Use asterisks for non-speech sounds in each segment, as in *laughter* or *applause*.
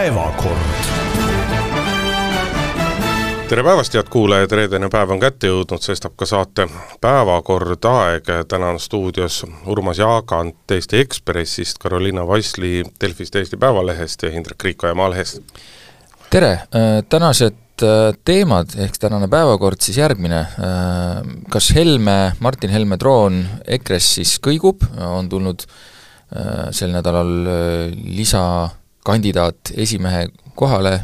päevakord. tere päevast, head kuulajad, reedene päev on kätte jõudnud, sestap ka saate Päevakord aeg, täna on stuudios Urmas Jaagant Eesti Ekspressist, Carolina Vassli Delfist, Eesti Päevalehest ja Indrek Riikoja Maalehest. tere, tänased äh, teemad, ehk tänane päevakord siis järgmine, äh, kas Helme, Martin Helme troon EKRE-s siis kõigub, on tulnud äh, sel nädalal lisakandidaat esimehe kohale,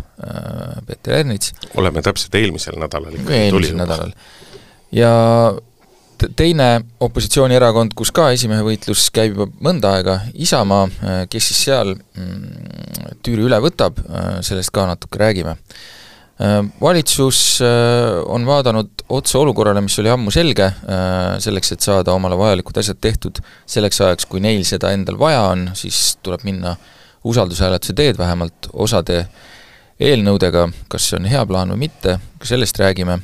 Peeter Ernits. oleme täpselt eelmisel nädalal ikkagi eelmisel nädalal. ja teine opositsioonierakond, kus ka esimehe võitlus käib juba mõnda aega, Isamaa, kes siis seal mm, tüüri üle võtab, sellest ka natuke räägime. Valitsus on vaadanud otsa olukorrale, mis oli ammu selge, selleks, et saada omale vajalikud asjad tehtud selleks ajaks, kui neil seda endal vaja on, siis tuleb minna usaldushääletuse teed vähemalt osade eelnõudega, kas see on hea plaan või mitte, ka sellest räägime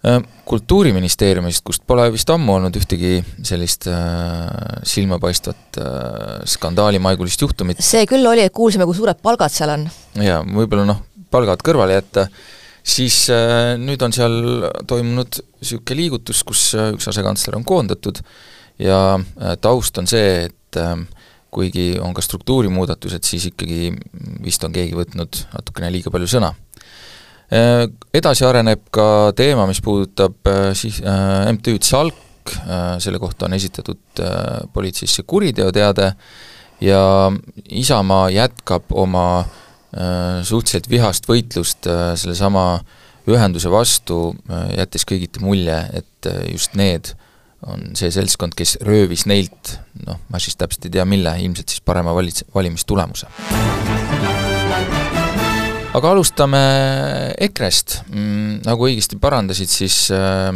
Äh, kultuuriministeeriumist, kust pole vist ammu olnud ühtegi sellist äh, silmapaistvat äh, skandaalimaigulist juhtumit. see küll oli, et kuulsime, kui suured palgad seal on. jaa, võib-olla noh, palgad kõrvale jätta, siis äh, nüüd on seal toimunud niisugune liigutus, kus äh, üks asekantsler on koondatud ja äh, taust on see, et äh, kuigi on ka struktuurimuudatused, siis ikkagi vist on keegi võtnud natukene liiga palju sõna. Äh, edasi areneb ka teema, mis puudutab äh, siis äh, MTÜ-d Salk, selle kohta on esitatud politseisse kuriteoteade ja Isamaa jätkab oma suhteliselt vihast võitlust sellesama ühenduse vastu, jättes kõigiti mulje, et just need on see seltskond, kes röövis neilt, noh, ma siis täpselt ei tea, mille, ilmselt siis parema valits-, valimistulemuse. Aga alustame EKRE-st, mm, nagu õigesti parandasid, siis äh,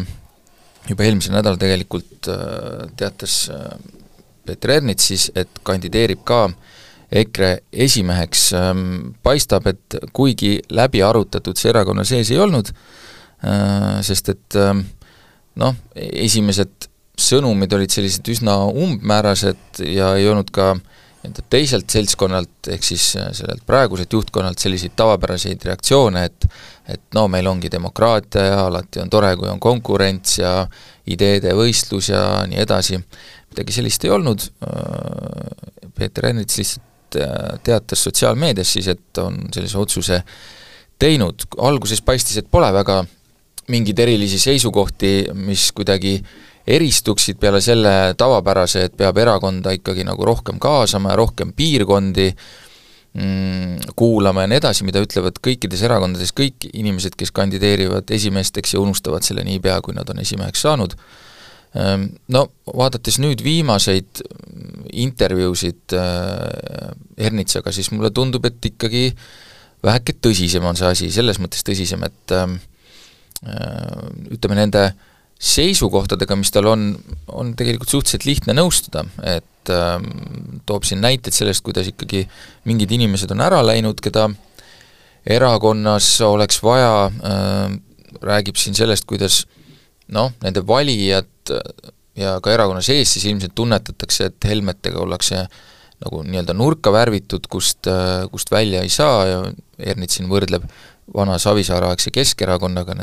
juba eelmisel nädalal tegelikult äh, teatas äh, Peeter Ernits siis, et kandideerib ka EKRE esimeheks, ähm, paistab, et kuigi läbi arutatud see erakonna sees ei olnud, sest et ähm, noh, esimesed sõnumid olid sellised üsna umbmäärased ja ei olnud ka nii-öelda teiselt seltskonnalt, ehk siis äh, sellelt praeguselt juhtkonnalt selliseid tavapäraseid reaktsioone, et et no meil ongi demokraatia ja alati on tore, kui on konkurents ja ideede võistlus ja nii edasi, midagi sellist ei olnud, äh, Peeter Ernits lihtsalt äh, teatas sotsiaalmeedias siis, et on sellise otsuse teinud, alguses paistis, et pole väga mingeid erilisi seisukohti, mis kuidagi äh, eristuksid peale selle tavapärase, et peab erakonda ikkagi nagu rohkem kaasama ja rohkem piirkondi mm, kuulama ja nii edasi, mida ütlevad kõikides erakondades kõik inimesed, kes kandideerivad esimeesteks ja unustavad selle niipea, kui nad on esimeheks saanud. Ehm, no vaadates nüüd viimaseid intervjuusid äh, Ernitsaga, siis mulle tundub, et ikkagi väheke tõsisem on see asi, selles mõttes tõsisem, et ähm, äh, ütleme, nende äh, seisukohtadega, mis tal on, on tegelikult suhteliselt lihtne nõustuda, et äh, toob siin näiteid sellest, kuidas ikkagi mingid inimesed on ära läinud, keda erakonnas oleks vaja äh,, räägib siin sellest, kuidas noh, nende valijad ja ka erakonna sees siis ilmselt tunnetatakse, et Helmetega ollakse nagu nii-öelda nurka värvitud, kust, äh, kust välja ei saa ja Ernits siin võrdleb vana Savisaare-aegse Keskerakonnaga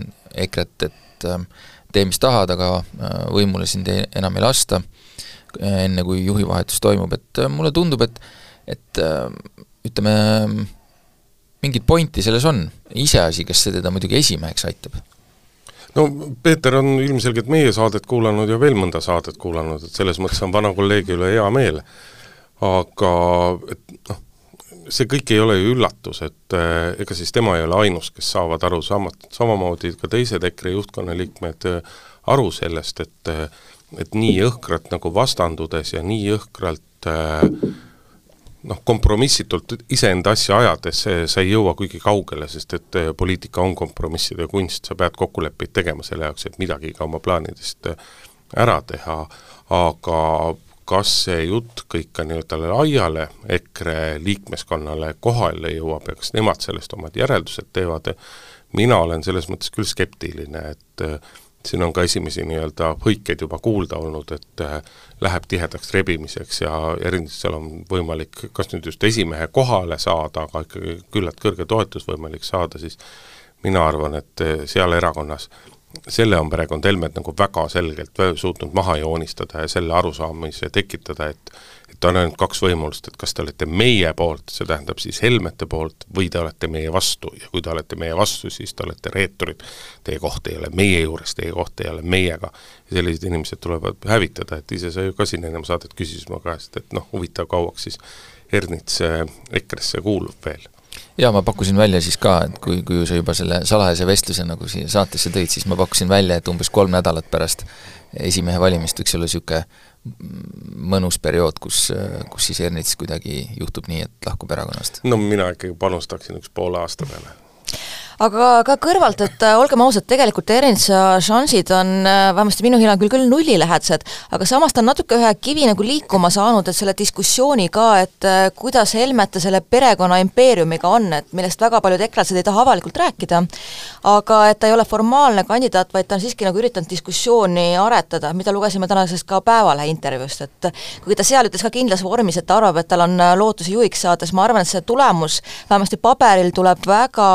EKRE-t, et äh, tee, mis tahad, aga äh, võimule sind ei, enam ei lasta, äh, enne kui juhivahetus toimub, et äh, mulle tundub, et et ütleme, mingit pointi selles on, iseasi, kas see teda muidugi esimeheks aitab. No Peeter on ilmselgelt meie saadet kuulanud ja veel mõnda saadet kuulanud, et selles mõttes on vana kolleegi üle hea meel. aga et noh, see kõik ei ole ju üllatus, et äh, ega siis tema ei ole ainus, kes saavad aru, sama, samamoodi ka teised EKRE juhtkonna liikmed äh, aru sellest, et äh, et nii jõhkralt nagu vastandudes ja nii jõhkralt noh, kompromissitult iseenda asja ajades sa ei jõua kuigi kaugele, sest et poliitika on kompromisside kunst, sa pead kokkuleppeid tegema selle jaoks, et midagi ka oma plaanidest ära teha, aga kas see jutt kõik ka nii-öelda laiale EKRE liikmeskonnale kohale jõuab ja kas nemad sellest omad järeldused teevad, mina olen selles mõttes küll skeptiline, et siin on ka esimesi nii-öelda hõikeid juba kuulda olnud, et äh, läheb tihedaks rebimiseks ja Ernitsal on võimalik kas nüüd just esimehe kohale saada, aga ikkagi küllalt kõrge toetus võimalik saada, siis mina arvan, et äh, seal erakonnas selle on perekond Helmed nagu väga selgelt suutnud maha joonistada ja selle arusaamise tekitada, et et on ainult kaks võimalust, et kas te olete meie poolt, see tähendab siis Helmete poolt, või te olete meie vastu ja kui te olete meie vastu, siis te olete reeturid. Teie koht ei ole meie juures, teie koht ei ole meiega. ja sellised inimesed tulevad hävitada, et ise sa ju ka siin ennem saadet küsisid mu käest, et noh, huvitav, kauaks siis Ernits EKRE-sse kuulub veel jaa, ma pakkusin välja siis ka, et kui, kui sa juba selle salajase vestluse nagu siia saatesse tõid, siis ma pakkusin välja, et umbes kolm nädalat pärast esimehe valimist võiks olla niisugune mõnus periood, kus, kus siis Ernits kuidagi juhtub nii, et lahkub erakonnast? no mina ikkagi panustaksin üks poole aasta peale aga ka kõrvalt, et äh, olgem ausad, tegelikult Ernitsa šansid on äh, vähemasti minu hinnangul küll nullilähedased, aga samas ta on natuke ühe kivi nagu liikuma saanud, et selle diskussiooni ka, et äh, kuidas Helmete selle perekonna impeeriumiga on, et millest väga paljud eklased ei taha avalikult rääkida, aga et ta ei ole formaalne kandidaat, vaid ta on siiski nagu üritanud diskussiooni aretada, mida lugesime tänasest ka Päevalehe intervjuust, et kuigi ta seal ütles ka kindlas vormis, et ta arvab, et tal on lootusi juhiks saada, siis ma arvan, et see tulemus vähemasti paberil tuleb väga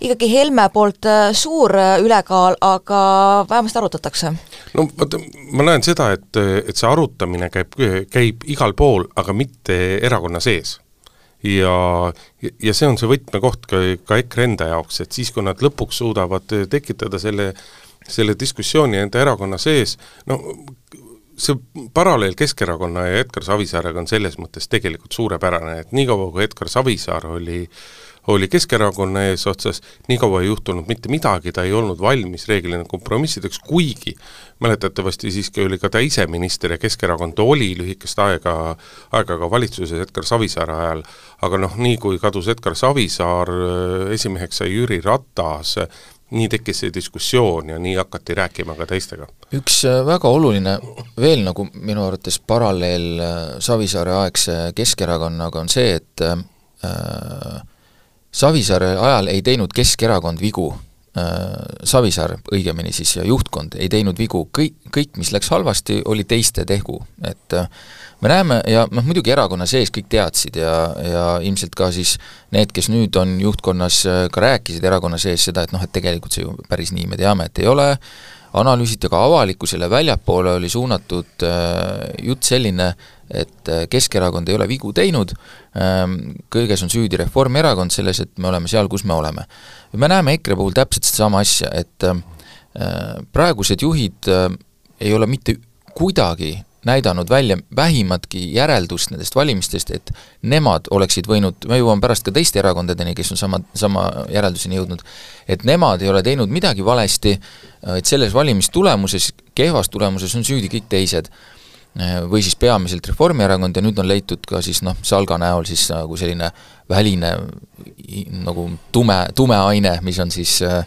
ikkagi Helme poolt äh, suur äh, ülekaal, aga vähemasti arutatakse. no vaata, ma näen seda, et, et see arutamine käib, käib igal pool, aga mitte erakonna sees ja, ja see on see võtmekoht ka, ka EKRE enda jaoks, et siis, kui nad lõpuks suudavad tekitada selle, selle diskussiooni enda erakonna sees, no see paralleel Keskerakonna ja Edgar Savisaarega on selles mõttes tegelikult suurepärane, et niikaua, kui Edgar Savisaar oli äh, oli Keskerakonna eesotsas, nii kaua ei juhtunud mitte midagi, ta ei olnud valmis reeglina kompromissideks, kuigi mäletatavasti siiski oli ka ta ise minister ja Keskerakond oli lühikest aega, aega ka valitsuses Edgar Savisaare ajal, aga noh, nii kui kadus Edgar Savisaar, esimeheks sai Jüri Ratas, nii tekkis see diskussioon ja nii hakati rääkima ka teistega. üks äh, väga oluline veel nagu minu arvates paralleel äh, Savisaare aegse Keskerakonnaga on see, et äh, Savisaare ajal ei teinud Keskerakond vigu, äh, Savisaar õigemini siis ja juhtkond ei teinud vigu, kõik, kõik, mis läks halvasti, oli teiste tegu, et äh, me näeme ja noh, muidugi erakonna sees kõik teadsid ja, ja ilmselt ka siis need, kes nüüd on juhtkonnas, äh, ka rääkisid erakonna sees seda, et noh, et tegelikult see ju päris nii me teame, et ei ole, analüüsiti ka avalikkusele, väljapoole oli suunatud jutt selline, et äh, Keskerakond ei ole vigu teinud, ähm, kõiges on süüdi Reformierakond selles, et me oleme seal, kus me oleme. me näeme EKRE puhul täpselt sedasama asja, et äh, praegused juhid äh, ei ole mitte kuidagi näidanud välja vähimatki järeldust nendest valimistest, et nemad oleksid võinud, me jõuame pärast ka teiste erakondadeni, kes on sama, sama järelduseni jõudnud, et nemad ei ole teinud midagi valesti, et selles valimistulemuses, kehvas tulemuses on süüdi kõik teised või siis peamiselt Reformierakond ja nüüd on leitud ka siis noh, Salga näol siis nagu selline väline nagu tume, tume aine, mis on siis äh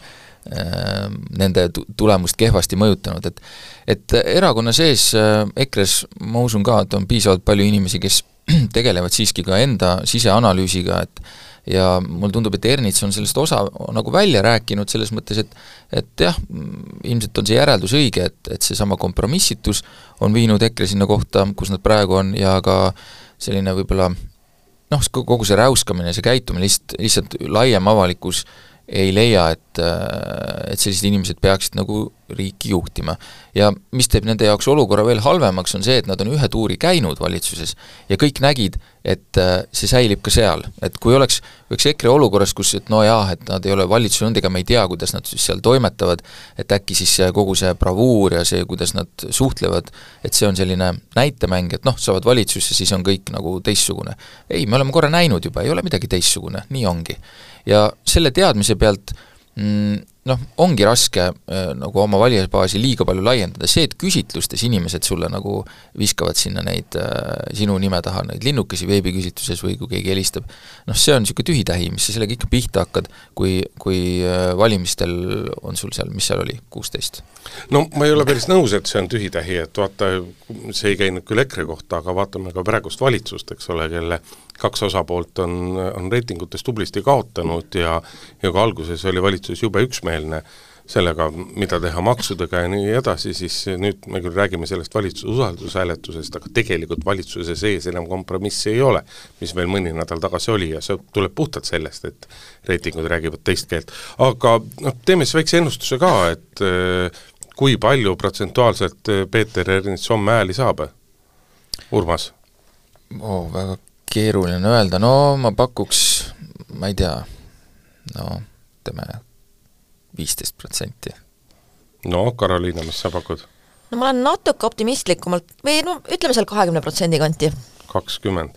nende tulemust kehvasti mõjutanud, et et erakonna sees äh, EKRE-s ma usun ka, et on piisavalt palju inimesi, kes *clears throat* tegelevad siiski ka enda siseanalüüsiga, et ja mulle tundub, et Ernits on sellest osa nagu välja rääkinud selles mõttes, et et jah, ilmselt on see järeldus õige, et, et seesama kompromissitus on viinud EKRE sinna kohta, kus nad praegu on, ja ka selline võib-olla noh, kogu see räuskamine, see käitumine lihtsalt, lihtsalt laiem avalikkus ei leia, et, et sellised inimesed peaksid nagu riiki juhtima. ja mis teeb nende jaoks olukorra veel halvemaks, on see, et nad on ühe tuuri käinud valitsuses ja kõik nägid, et äh, see säilib ka seal, et kui oleks, oleks EKRE olukorras, kus et no jaa, et nad ei ole valitsuses olnud, ega me ei tea, kuidas nad siis seal toimetavad, et äkki siis kogu see bravuur ja see, kuidas nad suhtlevad, et see on selline näitemäng, et noh, saavad valitsusse, siis on kõik nagu teistsugune. ei, me oleme korra näinud juba, ei ole midagi teistsugune, nii ongi. Ja selle teadmise pealt mm, noh, ongi raske äh, nagu oma valijasbaasi liiga palju laiendada, see, et küsitlustes inimesed sulle nagu viskavad sinna neid äh, sinu nime taha neid linnukesi veebiküsitluses või kui keegi helistab, noh, see on niisugune tühitähi, mis sa sellega ikka pihta hakkad, kui, kui äh, valimistel on sul seal, mis seal oli, kuusteist? no ma ei ole päris nõus, et see on tühitähi, et vaata, see ei käinud küll EKRE kohta, aga vaatame ka praegust valitsust, eks ole, kelle kaks osapoolt on, on reitingutes tublisti kaotanud ja ja ka alguses oli valitsus jube üksmeelne, sellega, mida teha maksudega ja nii edasi, siis nüüd me küll räägime sellest valitsuse usaldushääletusest, aga tegelikult valitsuse sees enam kompromissi ei ole, mis veel mõni nädal tagasi oli ja see tuleb puhtalt sellest, et reitingud räägivad teist keelt. aga noh, teeme siis väikse ennustuse ka, et äh, kui palju protsentuaalselt Peeter Ernits homme hääli saab? Urmas oh,? Väga keeruline öelda, no ma pakuks, ma ei tea, no ütleme viisteist protsenti. no Karoliina, mis sa pakud? no ma olen natuke optimistlikumalt või no ütleme seal kahekümne protsendi kanti. kakskümmend.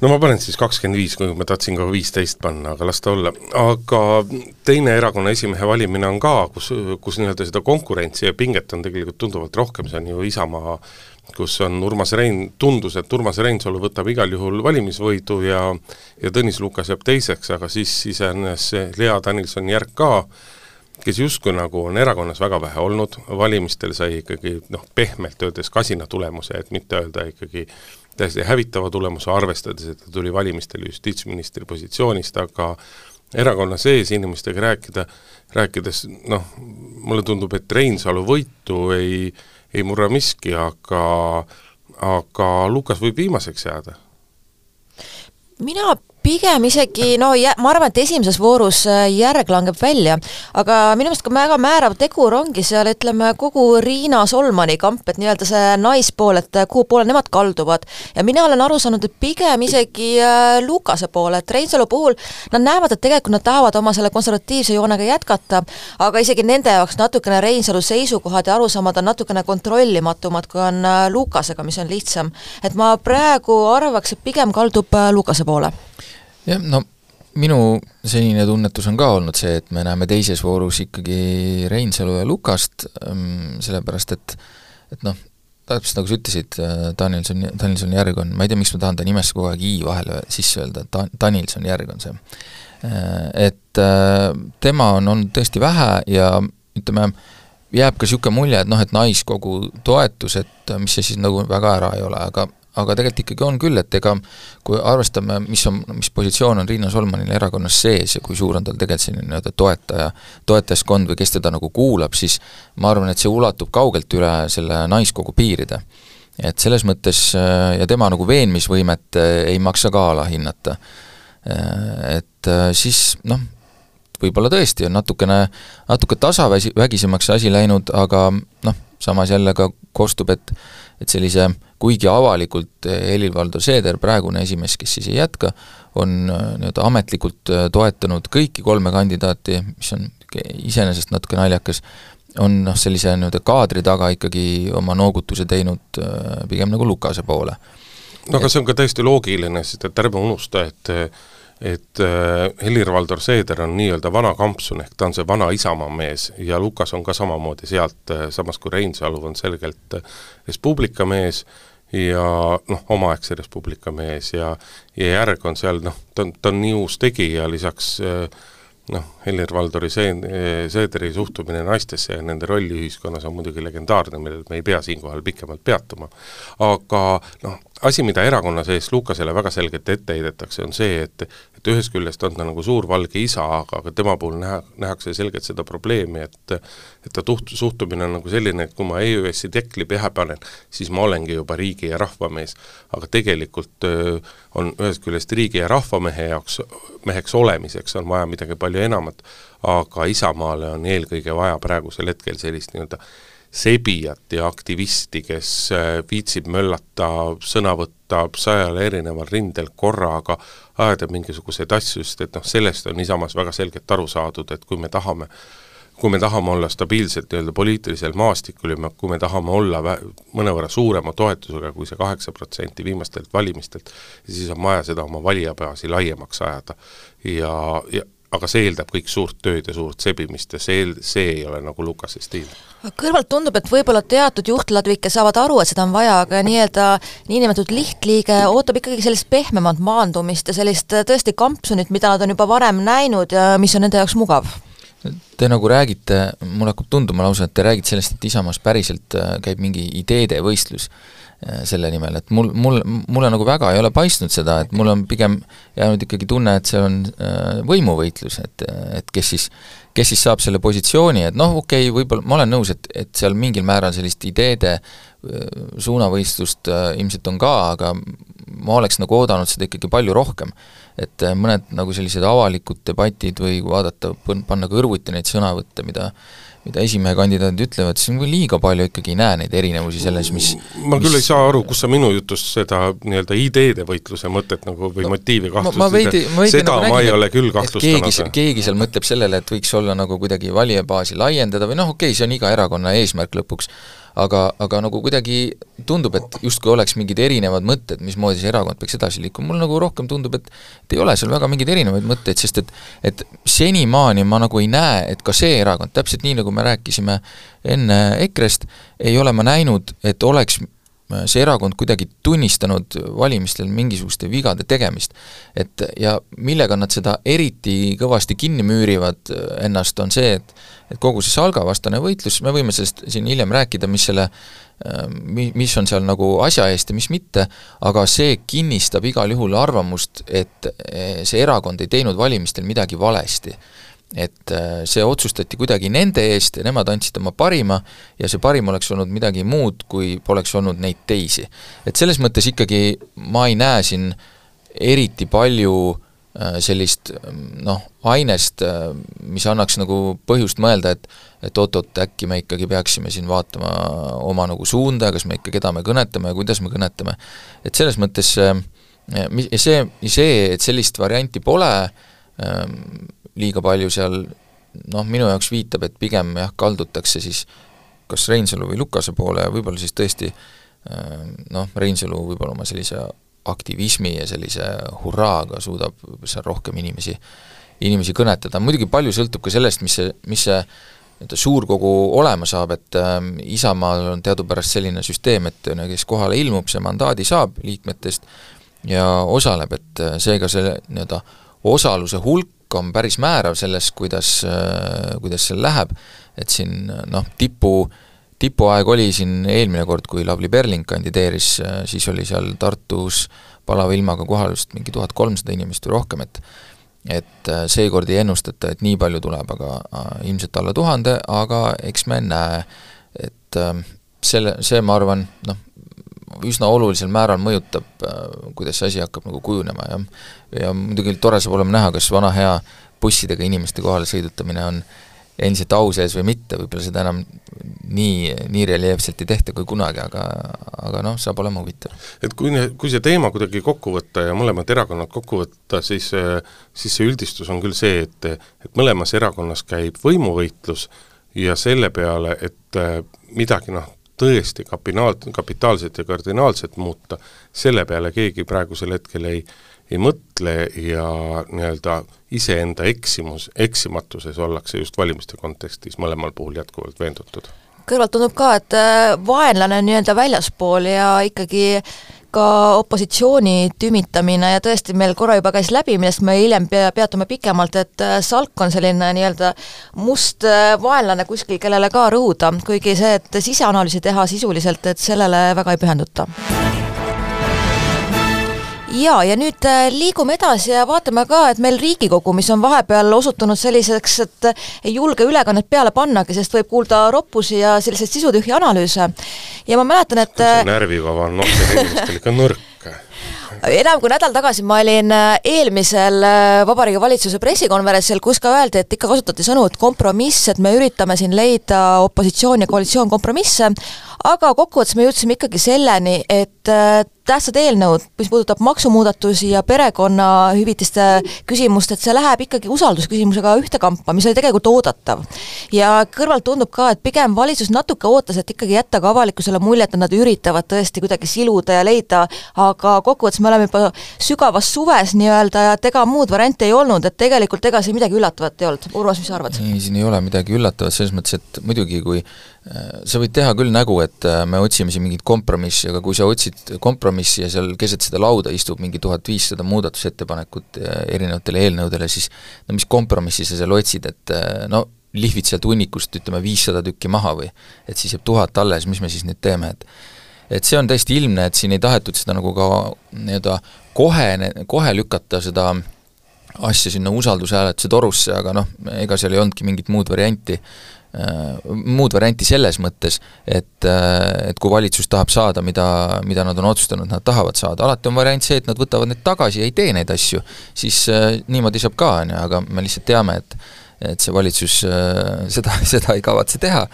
no ma panen siis kakskümmend viis, kuigi ma tahtsin ka viisteist panna, aga las ta olla. aga teine erakonna esimehe valimine on ka, kus, kus nii-öelda seda konkurentsi ja pinget on tegelikult tunduvalt rohkem, see on ju Isamaa kus on Urmas Rein, tundus, et Urmas Reinsalu võtab igal juhul valimisvõidu ja ja Tõnis Lukas jääb teiseks, aga siis sisenes Lea Danilson-Järk ka, kes justkui nagu on erakonnas väga vähe olnud, valimistel sai ikkagi noh, pehmelt öeldes kasina tulemuse, et mitte öelda ikkagi täiesti hävitava tulemuse, arvestades, et ta tuli valimistel justiitsministri positsioonist, aga erakonna sees inimestega rääkida, rääkides noh, mulle tundub, et Reinsalu võitu ei, ei murra miski, aga aga Lukas võib viimaseks jääda. Mina pigem isegi no jä-, ma arvan, et esimeses voorus äh, järg langeb välja, aga minu meelest ka väga määrav tegur ongi seal ütleme, kogu Riina Solmani kamp, et nii-öelda see naispool, et äh, kuhu poole nemad kalduvad. ja mina olen aru saanud, et pigem isegi äh, Lukase poole, et Reinsalu puhul nad näevad, et tegelikult nad tahavad oma selle konservatiivse joonega jätkata, aga isegi nende jaoks natukene Reinsalu seisukohad ja arusaamad on natukene kontrollimatumad, kui on Lukasega, mis on lihtsam. et ma praegu arvaks, et pigem kaldub Lukase poole jah, no minu senine tunnetus on ka olnud see, et me näeme teises voorus ikkagi Reinsalu ja Lukast, ähm, sellepärast et et noh, täpselt nagu sa ütlesid, äh, Danielson, Danielson Järg on, ma ei tea, miks ma tahan ta nimesse kogu aeg i vahele sisse öelda, et Dan-, Danielson Järg on see. Äh, et äh, tema on olnud tõesti vähe ja ütleme, jääb ka niisugune mulje, et noh, et naiskogu toetus, et mis see siis nagu väga ära ei ole, aga aga tegelikult ikkagi on küll, et ega kui arvestame, mis on, mis positsioon on Riina Solmanil erakonnas sees ja kui suur on tal tegelikult selline nii-öelda toetaja, toetajaskond või kes teda nagu kuulab, siis ma arvan, et see ulatub kaugelt üle selle naiskogu piiride. et selles mõttes ja tema nagu veenmisvõimet ei maksa ka alahinnata. Et siis noh, võib-olla tõesti on natukene, natuke tasaväsi, vägisemaks see asi läinud, aga noh, samas jälle ka kostub, et et sellise, kuigi avalikult eh, Helir-Valdor Seeder, praegune esimees, kes siis ei jätka, on eh, nii-öelda ametlikult eh, toetanud kõiki kolme kandidaati, mis on iseenesest natuke naljakas, on noh, sellise nii-öelda kaadri taga ikkagi oma noogutuse teinud pigem nagu Lukase poole. no aga see on ka täiesti loogiline, sest et ärme unusta, et et äh, Helir-Valdor Seeder on nii-öelda vana kampsun, ehk ta on see vana Isamaa mees ja Lukas on ka samamoodi sealt, äh, samas kui Reinsalu on selgelt äh, Res Publica mees ja noh, omaaegse Res Publica mees ja ja Järg on seal noh, ta on, ta on nii uus tegija, lisaks noh, Helir-Valdori see-, Seederi suhtumine naistesse ja nende rolli ühiskonnas on muidugi legendaarne, millel me ei pea siinkohal pikemalt peatuma. aga noh, asi, mida erakonna sees Lukasele väga selgelt ette heidetakse, on see, et et ühest küljest on ta nagu suur valge isa, aga, aga tema puhul näha, nähakse selgelt seda probleemi, et et ta tuht-, suhtumine on nagu selline, et kui ma EÜS-i tekli pähe panen, siis ma olengi juba riigi ja rahvamees. aga tegelikult öö, on ühest küljest riigi ja rahvamehe jaoks, meheks olemiseks on vaja midagi palju enamat, aga Isamaale on eelkõige vaja praegusel hetkel sellist nii-öelda sebijat ja aktivisti, kes äh, viitsib möllata, sõna võtta sajal erineval rindel korraga, ajada mingisuguseid asju, sest et noh, sellest on Isamaas väga selgelt aru saadud, et kui me tahame kui me tahame olla stabiilselt nii-öelda poliitilisel maastikul ja me, kui me tahame olla vä-, mõnevõrra suurema toetusega kui see kaheksa protsenti viimastelt valimistelt, siis on vaja seda oma valijabaasi laiemaks ajada. ja, ja aga see eeldab kõik suurt tööd ja suurt sebimist ja see, see ei ole nagu Lukase stiil. kõrvalt tundub, et võib-olla teatud juhtladvikke saavad aru, et seda on vaja, aga nii-öelda niinimetatud lihtliige ootab ikkagi sellist pehmemat maandumist ja sellist tõesti kampsunit, mida nad on juba varem näinud ja mis on nende jaoks mugav Te nagu räägite, mulle hakkab tunduma lausa, et te räägite sellest, et Isamaas päriselt käib mingi ideede võistlus selle nimel, et mul, mul, mulle nagu väga ei ole paistnud seda, et mul on pigem jäänud ikkagi tunne, et see on võimuvõitlus, et, et kes siis, kes siis saab selle positsiooni, et noh, okei okay,, võib-olla ma olen nõus, et, et seal mingil määral sellist ideede suunavõistlust ilmselt on ka, aga ma oleks nagu oodanud seda ikkagi palju rohkem. Et äh, mõned nagu sellised avalikud debatid või kui vaadata, panna kõrvuti neid sõnavõtte, mida mida esimehe kandidaadid ütlevad, siis ma liiga palju ikkagi ei näe neid erinevusi selles, mis ma küll mis... ei saa aru, kus sa minu jutust seda nii-öelda ideede võitluse mõtet nagu või no, motiivi kahtlustasid, seda nagu ma ei ole küll kahtlustanud. keegi, keegi seal mõtleb sellele, et võiks olla nagu kuidagi valijabaasi laiendada või noh, okei okay,, see on iga erakonna eesmärk lõpuks, aga, aga nagu kuidagi tundub, et justkui oleks mingid erinevad mõtted, mismoodi see erakond peaks edasi liikuma, mul nagu rohkem tundub, et et ei ole seal väga mingeid erinevaid mõtteid, sest et et senimaani ma nagu ei näe, et ka see erakond, täpselt nii, nagu me rääkisime enne EKRE-st, ei ole ma näinud, et oleks see erakond kuidagi tunnistanud valimistel mingisuguste vigade tegemist. et ja millega nad seda eriti kõvasti kinni müürivad ennast, on see, et et kogu see Salga vastane võitlus, me võime sellest siin hiljem rääkida, mis selle mi-, mis on seal nagu asja eest ja mis mitte, aga see kinnistab igal juhul arvamust, et see erakond ei teinud valimistel midagi valesti et äh, see otsustati kuidagi nende eest ja nemad andsid oma parima ja see parim oleks olnud midagi muud, kui poleks olnud neid teisi. et selles mõttes ikkagi ma ei näe siin eriti palju äh, sellist noh, ainest, äh, mis annaks nagu põhjust mõelda, et et oot-oot, äkki me ikkagi peaksime siin vaatama oma nagu suunda, kas me ikka, keda me kõnetame ja kuidas me kõnetame. et selles mõttes see, see, et sellist varianti pole, ähm, liiga palju seal noh, minu jaoks viitab, et pigem jah, kaldutakse siis kas Reinsalu või Lukase poole ja võib-olla siis tõesti noh, Reinsalu võib-olla oma sellise aktivismi ja sellise hurraaga suudab seal rohkem inimesi, inimesi kõnetada, muidugi palju sõltub ka sellest, mis see, mis see nii-öelda suurkogu olema saab, et äh, Isamaal on teadupärast selline süsteem, et kes kohale ilmub, see mandaadi saab liikmetest ja osaleb, et seega see nii-öelda osaluse hulk hulk on päris määrav selles, kuidas, kuidas seal läheb, et siin noh, tipu, tipuaeg oli siin eelmine kord, kui Lavly Perling kandideeris, siis oli seal Tartus palava ilmaga kohal vist mingi tuhat kolmsada inimest või rohkem, et et seekord ei ennustata, et nii palju tuleb, aga ilmselt alla tuhande, aga eks me näe, et selle, see, ma arvan, noh, üsna olulisel määral mõjutab, äh, kuidas see asi hakkab nagu kujunema ja ja muidugi tore saab olema näha, kas vana hea bussidega inimeste kohale sõidutamine on endiselt au sees või mitte, võib-olla seda enam nii, nii reljeefselt ei tehta kui kunagi, aga aga noh, saab olema huvitav. et kui kui see teema kuidagi kokku võtta ja mõlemad erakonnad kokku võtta, siis siis see üldistus on küll see, et et mõlemas erakonnas käib võimuvõitlus ja selle peale, et midagi noh, tõesti kapinaal, kapitaalselt ja kardinaalselt muuta, selle peale keegi praegusel hetkel ei, ei mõtle ja nii-öelda iseenda eksimus, eksimatuses ollakse just valimiste kontekstis mõlemal puhul jätkuvalt veendutud. kõrvalt tundub ka, et äh, vaenlane nii-öelda väljaspool ja ikkagi äh, ka opositsiooni tümitamine ja tõesti, meil korra juba käis läbi, millest me hiljem pea, peatume pikemalt, et äh, Salk on selline nii-öelda must äh, vaenlane kuskil, kellele ka rõhuda, kuigi see, et siseanalüüsi teha sisuliselt, et sellele väga ei pühenduta jaa, ja nüüd äh, liigume edasi ja vaatame ka, et meil Riigikogu, mis on vahepeal osutunud selliseks, et ei julge ülekannet peale pannagi, sest võib kuulda roppusi ja selliseid sisutühji analüüse. ja ma mäletan, et see närvikava on noortel inimestel ikka nõrk enam kui nädal tagasi ma olin äh, eelmisel äh, Vabariigi Valitsuse pressikonverentsil, kus ka öeldi, et ikka kasutati sõnu, et kompromiss, et me üritame siin leida opositsioon ja koalitsioon kompromisse, aga kokkuvõttes me jõudsime ikkagi selleni, et tähtsad eelnõud, mis puudutab maksumuudatusi ja perekonnahüvitiste küsimust, et see läheb ikkagi usaldusküsimusega ühte kampa, mis oli tegelikult oodatav. ja kõrvalt tundub ka, et pigem valitsus natuke ootas, et ikkagi jätta ka avalikkusele mulje, et nad üritavad tõesti kuidagi siluda ja leida, aga kokkuvõttes me oleme juba sügavas suves nii-öelda ja et ega muud varianti ei olnud, et tegelikult ega siin midagi üllatavat ei olnud. Urmas, mis sa arvad? ei, siin ei ole midagi üllatavat, selles mõttes, et muidugi kui sa võid teha küll nägu, et äh, me otsime siin mingit kompromissi, aga kui sa otsid kompromissi ja seal keset seda lauda istub mingi tuhat viissada muudatusettepanekut äh, erinevatele eelnõudele, siis no mis kompromissi sa seal otsid, et äh, no lihvid sealt hunnikust ütleme viissada tükki maha või et siis jääb tuhat alles, mis me siis nüüd teeme, et et see on täiesti ilmne, et siin ei tahetud seda nagu ka nii-öelda kohe, kohe lükata seda asja sinna usaldushääletuse torusse, aga noh, ega seal ei olnudki mingit muud varianti muud varianti selles mõttes, et, äh, et kui valitsus tahab saada, mida, mida nad on otsustanud, nad tahavad saada, alati on variant see, et nad võtavad need tagasi ja ei tee neid asju, siis äh, niimoodi saab ka, on ju, aga me lihtsalt teame, et et see valitsus äh, seda, *laughs* seda ei kavatse teha.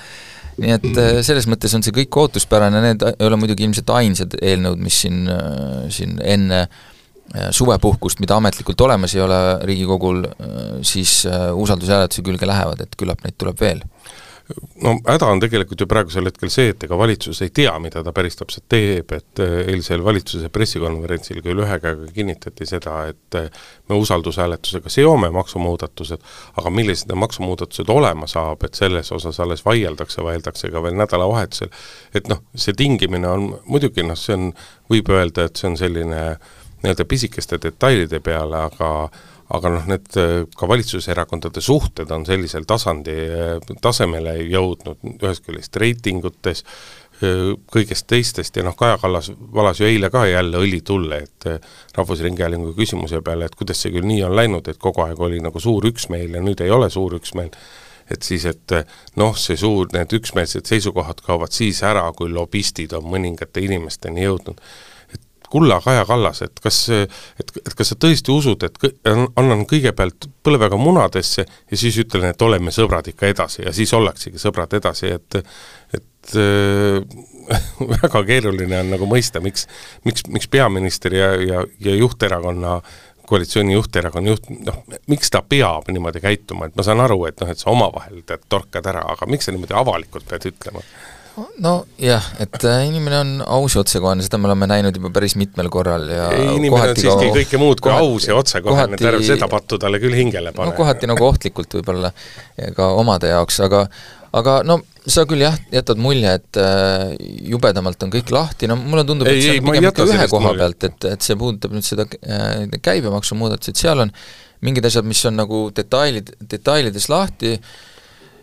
nii et äh, selles mõttes on see kõik ootuspärane, need ei ole muidugi ilmselt ainsad eelnõud, mis siin äh,, siin enne äh, suvepuhkust, mida ametlikult olemas ei ole Riigikogul, äh, siis usaldushääletuse külge lähevad, et küllap neid tuleb veel no häda on tegelikult ju praegusel hetkel see, et ega valitsus ei tea, mida ta päris täpselt teeb, et eilsel valitsuse pressikonverentsil küll ühe käega kinnitati seda, et me usaldushääletusega seome maksumuudatused, aga millised need maksumuudatused olema saab, et selles osas alles vaieldakse, vaieldakse ka veel nädalavahetusel. et noh, see tingimine on muidugi noh, see on, võib öelda, et see on selline nii-öelda pisikeste detailide peale, aga aga noh, need äh, ka valitsuserakondade suhted on sellisel tasandi, äh, tasemele jõudnud, ühest küljest reitingutes, äh, kõigest teistest ja noh, Kaja Kallas valas ju eile ka jälle õli tulle, et Rahvusringhäälingu küsimuse peale, et kuidas see küll nii on läinud, et kogu aeg oli nagu suur üksmeel ja nüüd ei ole suur üksmeel, et siis, et noh, see suur, need üksmeelsed seisukohad kaovad siis ära, kui lobistid on mõningate inimesteni jõudnud kulla Kaja Kallas, et kas, et, et kas sa tõesti usud, et annan kõigepealt põlvega munadesse ja siis ütlen, et oleme sõbrad ikka edasi ja siis ollaksegi sõbrad edasi, et et äh, *laughs* väga keeruline on nagu mõista, miks, miks, miks peaminister ja, ja, ja juhterakonna koalitsiooni juhterakonna juht, noh, miks ta peab niimoodi käituma, et ma saan aru, et noh, et sa omavahel tead, torkad ära, aga miks sa niimoodi avalikult pead ütlema? Nojah, et äh, inimene on aus ja otsekohene, seda me oleme näinud juba päris mitmel korral ja ei, inimene on siiski ka, kõike muud kui kohati, aus ja otsekohene, terve seda pattu talle küll hingele pane. no kohati nagu ohtlikult võib-olla ka omade jaoks, aga aga no sa küll jah, jätad mulje, et äh, jubedamalt on kõik lahti, no mulle tundub, et see on pigem ikka ühe koha mulje. pealt, et, et see puudutab nüüd seda äh, käibemaksumuudatused, seal on mingid asjad, mis on nagu detailid, detailides lahti,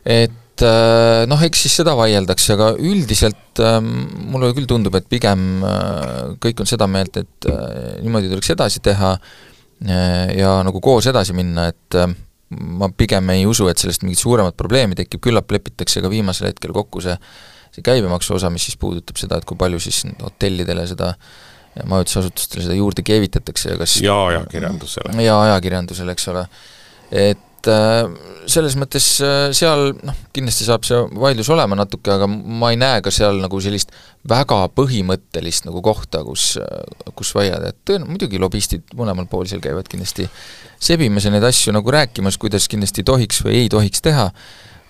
et et äh, noh, eks siis seda vaieldakse, aga üldiselt ähm, mulle küll tundub, et pigem äh, kõik on seda meelt, et äh, niimoodi tuleks edasi teha ja nagu koos edasi minna, et ma pigem ei usu, et sellest mingit suuremat probleemi tekib, küllap lepitakse ka viimasel hetkel kokku see see käibemaksu osa, mis siis puudutab seda, et kui palju siis hotellidele seda majutusasutustele seda juurde keevitatakse ja kas ja ajakirjandusele. ja ajakirjandusele, eks ole. et et äh, selles mõttes äh, seal noh, kindlasti saab see vaidlus olema natuke, aga ma ei näe ka seal nagu sellist väga põhimõttelist nagu kohta, kus, äh, kus vaielda, et tõen-, muidugi lobistid mõlemal pool seal käivad kindlasti sebimas ja neid asju nagu rääkimas, kuidas kindlasti tohiks või ei tohiks teha,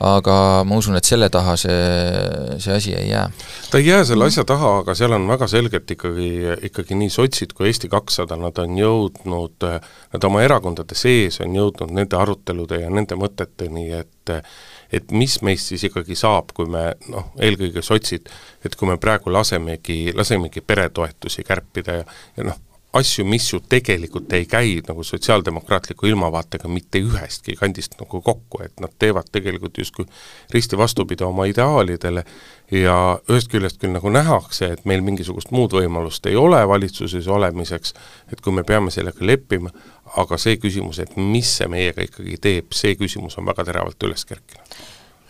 aga ma usun, et selle taha see, see asi ei jää. ta ei jää selle asja taha, aga seal on väga selgelt ikkagi, ikkagi nii sotsid kui Eesti kakssada, nad on jõudnud, nad oma erakondade sees on jõudnud nende arutelude ja nende mõteteni, et et mis meist siis ikkagi saab, kui me noh, eelkõige sotsid, et kui me praegu lasemegi, lasemegi peretoetusi kärpida ja, ja noh, asju, mis ju tegelikult ei käi nagu sotsiaaldemokraatliku ilmavaatega mitte ühestki kandist nagu kokku, et nad teevad tegelikult justkui risti vastupidi oma ideaalidele ja ühest küljest küll nagu nähakse, et meil mingisugust muud võimalust ei ole valitsuses olemiseks, et kui me peame sellega leppima, aga see küsimus, et mis see meiega ikkagi teeb, see küsimus on väga teravalt üles kerkinud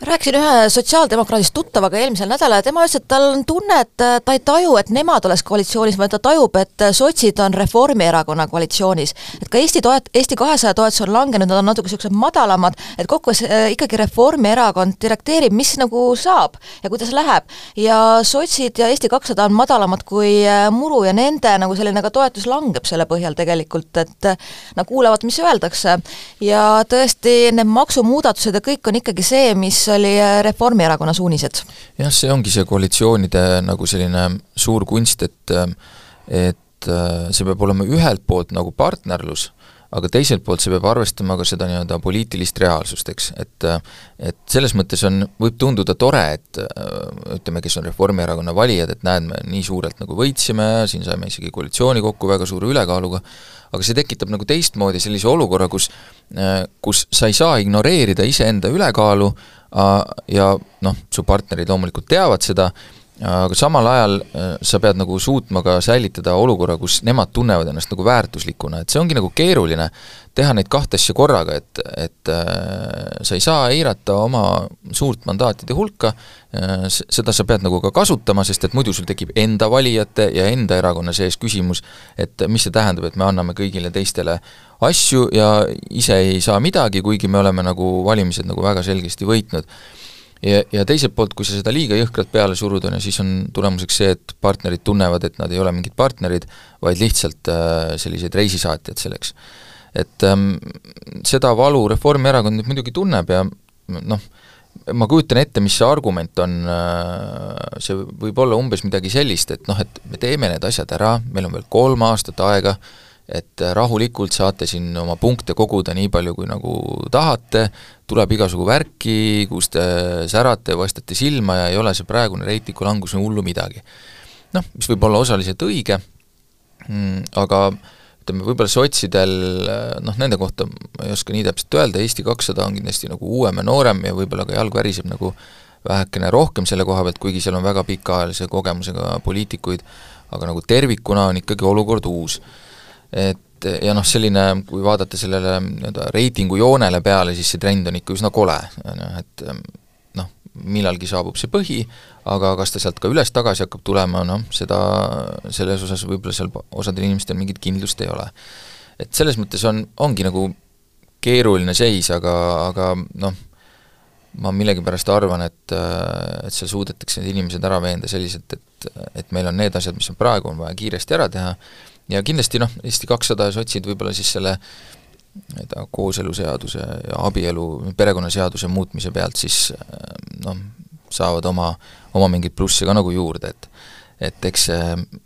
rääkisin ühe sotsiaaldemokraadist tuttavaga eelmisel nädalal ja tema ütles, et tal on tunne, et ta ei taju, et nemad oleks koalitsioonis, vaid ta tajub, et sotsid on Reformierakonna koalitsioonis. et ka Eesti toet-, Eesti kahesaja toetus on langenud, nad on natuke niisugused madalamad, et kokkuvõttes äh, ikkagi Reformierakond direkteerib, mis nagu saab ja kuidas läheb. ja sotsid ja Eesti kakssada on madalamad kui äh, muru ja nende nagu selline ka toetus langeb selle põhjal tegelikult, et äh, nad kuulavad, mis öeldakse. ja tõesti, need maksumuudatused ja kõik on ikkagi see, mis oli äh, Reformierakonna suunised. jah, see ongi see koalitsioonide nagu selline suur kunst, et et äh, see peab olema ühelt poolt nagu partnerlus, aga teiselt poolt see peab arvestama ka seda nii-öelda poliitilist reaalsust, eks, et et selles mõttes on, võib tunduda tore, et ütleme, kes on Reformierakonna valijad, et näed, me nii suurelt nagu võitsime, siin saime isegi koalitsiooni kokku väga suure ülekaaluga, aga see tekitab nagu teistmoodi sellise olukorra, kus kus sa ei saa ignoreerida iseenda ülekaalu, ja noh, su partnerid loomulikult teavad seda, aga samal ajal äh, sa pead nagu suutma ka säilitada olukorra, kus nemad tunnevad ennast nagu väärtuslikuna, et see ongi nagu keeruline, teha neid kahte asja korraga, et, et äh, sa ei saa eirata oma suurt mandaatide hulka äh,, seda sa pead nagu ka kasutama, sest et muidu sul tekib enda valijate ja enda erakonna sees küsimus, et mis see tähendab, et me anname kõigile teistele asju ja ise ei saa midagi, kuigi me oleme nagu valimised nagu väga selgesti võitnud ja, ja teiselt poolt, kui sa seda liiga jõhkralt peale surud, on ju, siis on tulemuseks see, et partnerid tunnevad, et nad ei ole mingid partnerid, vaid lihtsalt äh, sellised reisisaatjad selleks. et ähm, seda valu Reformierakond nüüd muidugi tunneb ja noh, ma kujutan ette, mis see argument on, äh, see võib olla umbes midagi sellist, et noh, et me teeme need asjad ära, meil on veel kolm aastat aega, et rahulikult saate siin oma punkte koguda nii palju, kui nagu tahate, tuleb igasugu värki, kus te särate, vastate silma ja ei ole see praegune reitingu langus hullu midagi. noh, mis võib olla osaliselt õige, mm, aga ütleme, võib-olla sotsidel noh, nende kohta ma ei oska nii täpselt öelda, Eesti kakssada on kindlasti nagu uuem ja noorem ja võib-olla ka jalg väriseb nagu vähekene rohkem selle koha pealt, kuigi seal on väga pikaajalise kogemusega poliitikuid, aga nagu tervikuna on ikkagi olukord uus et ja noh, selline, kui vaadata sellele nii-öelda reitingu joonele peale, siis see trend on ikka üsna kole, on ju, et noh, millalgi saabub see põhi, aga kas ta sealt ka üles-tagasi hakkab tulema, noh, seda, selles osas võib-olla seal osadel inimestel mingit kindlust ei ole. et selles mõttes on, ongi nagu keeruline seis, aga, aga noh, ma millegipärast arvan, et, et seal suudetakse need inimesed ära veenda selliselt, et, et meil on need asjad, mis on praegu, on vaja kiiresti ära teha, ja kindlasti noh, Eesti kakssada ja sotsid võib-olla siis selle tea, kooseluseaduse ja abielu, perekonnaseaduse muutmise pealt siis noh, saavad oma, oma mingeid plusse ka nagu juurde, et et eks see,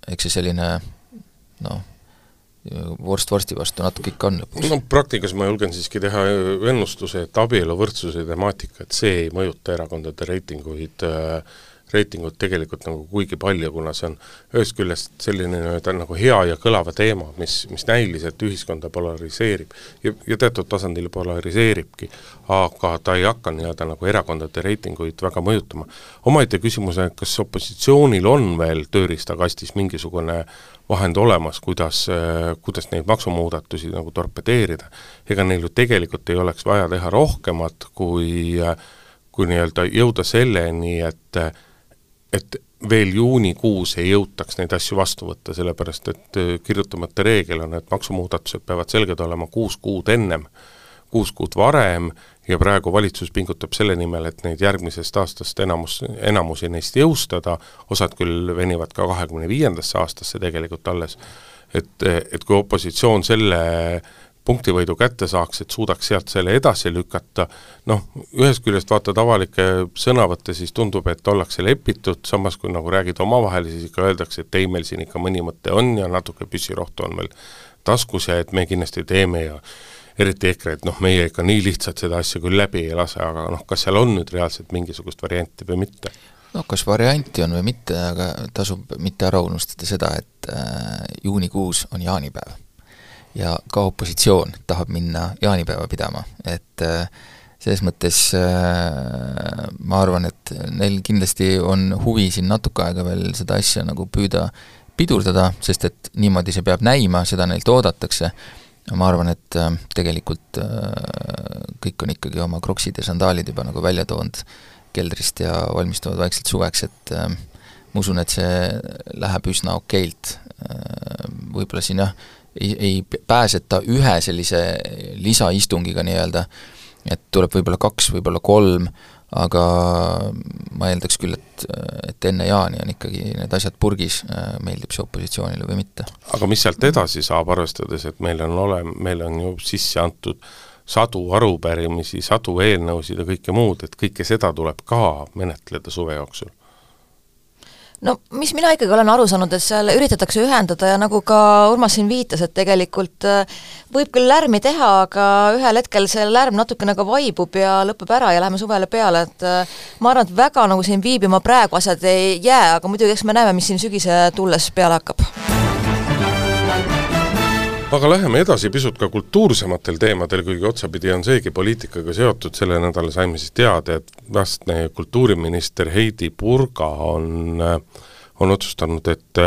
eks see selline noh, vorst vorsti vastu natuke ikka on lõpuks. no praktikas ma julgen siiski teha ennustuse, et abieluvõrdsuse temaatika, et see ei mõjuta erakondade reitinguid äh, reitingut tegelikult nagu kuigi palju, kuna see on ühest küljest selline nii-öelda nagu hea ja kõlava teema, mis, mis näiliselt ühiskonda polariseerib ja, ja teatud tasandil polariseeribki, aga ta ei hakka nii-öelda nagu erakondade reitinguid väga mõjutama. omaette küsimus on, kas opositsioonil on veel tööriistakastis mingisugune vahend olemas, kuidas, kuidas neid maksumuudatusi nagu torpedeerida, ega neil ju tegelikult ei oleks vaja teha rohkemat, kui kui nii-öelda jõuda selleni, et et veel juunikuus ei jõutaks neid asju vastu võtta, sellepärast et äh, kirjutamata reegel on, et maksumuudatused peavad selged olema kuus kuud ennem, kuus kuud varem ja praegu valitsus pingutab selle nimel, et neid järgmisest aastast enamus, enamusi neist jõustada, osad küll venivad ka kahekümne viiendasse aastasse tegelikult alles, et, et kui opositsioon selle äh, punktivõidu kätte saaks, et suudaks sealt selle edasi lükata, noh, ühest küljest vaatad avalikke sõnavõtte, siis tundub, et ollakse lepitud, samas kui nagu räägid omavahel, siis ikka öeldakse, et ei, meil siin ikka mõni mõte on ja natuke püssirohtu on meil taskus ja et me kindlasti teeme ja eriti EKRE, et noh, meie ikka nii lihtsalt seda asja küll läbi ei lase, aga noh, kas seal on nüüd reaalselt mingisugust varianti või mitte? noh, kas varianti on või mitte, aga tasub mitte ära unustada seda, et äh, juunikuus on jaanipäev ja ka opositsioon tahab minna jaanipäeva pidama, et äh, selles mõttes äh, ma arvan, et neil kindlasti on huvi siin natuke aega veel seda asja nagu püüda pidurdada, sest et niimoodi see peab näima, seda neilt oodatakse, ma arvan, et äh, tegelikult kõik on ikkagi oma kroksid ja sandaalid juba nagu välja toonud keldrist ja valmistuvad vaikselt suveks, et ma usun, et see läheb üsna okeilt, võib-olla siin jah, ei, ei pääseta ühe sellise lisaistungiga nii-öelda, et tuleb võib-olla kaks, võib-olla kolm, aga ma eeldaks küll, et, et enne jaani on ikkagi need asjad purgis, meeldib see opositsioonile või mitte. aga mis sealt edasi saab, arvestades, et meil on ole-, meil on ju sisse antud sadu arupärimisi, sadu eelnõusid ja kõike muud, et kõike seda tuleb ka menetleda suve jooksul no mis mina ikkagi olen aru saanud, et seal üritatakse ühendada ja nagu ka Urmas siin viitas, et tegelikult äh, võib küll lärmi teha, aga ühel hetkel see lärm natukene ka vaibub ja lõpeb ära ja läheme suvele peale, et äh, ma arvan, et väga nagu siin viibima praegu asjad ei jää, aga muidugi eks me näeme, mis siin sügise tulles peale hakkab aga läheme edasi pisut ka kultuursematel teemadel, kuigi otsapidi on seegi poliitikaga seotud, selle nädala saime siis teada, et vastne kultuuriminister Heidi Purga on, on otsustanud, et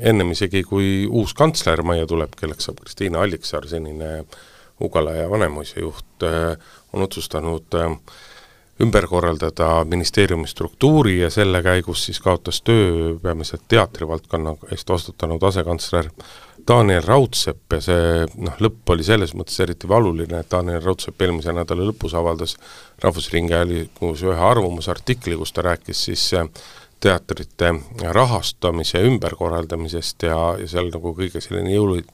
ennem isegi, kui uus kantsler majja tuleb, kelleks saab Kristiina Alliksaar, senine Ugala ja Vanemuise juht, on otsustanud ümber korraldada ministeeriumi struktuuri ja selle käigus siis kaotas töö peamiselt teatrivaldkonna eest vastutanud asekantsler Daniel Raudsepp ja see noh, lõpp oli selles mõttes eriti valuline, et Daniel Raudsepp eelmise nädala lõpus avaldas Rahvusringhäälingus ühe arvamusartikli, kus ta rääkis siis äh, teatrite rahastamise ümberkorraldamisest ja, ja seal nagu kõige selline jõuli,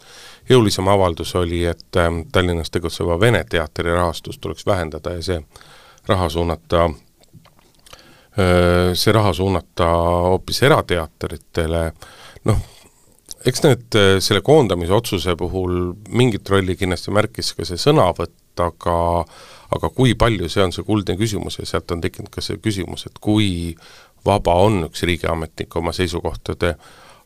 jõulisem avaldus oli, et äh, Tallinnas tegutseva Vene teatri rahastust tuleks vähendada ja see raha suunata äh, see raha suunata hoopis erateatritele, noh, eks need, äh, selle koondamise otsuse puhul mingit rolli kindlasti märkis ka see sõnavõtt, aga aga kui palju, see on see kuldne küsimus ja sealt on tekkinud ka see küsimus, et kui vaba on üks riigiametnik oma seisukohtade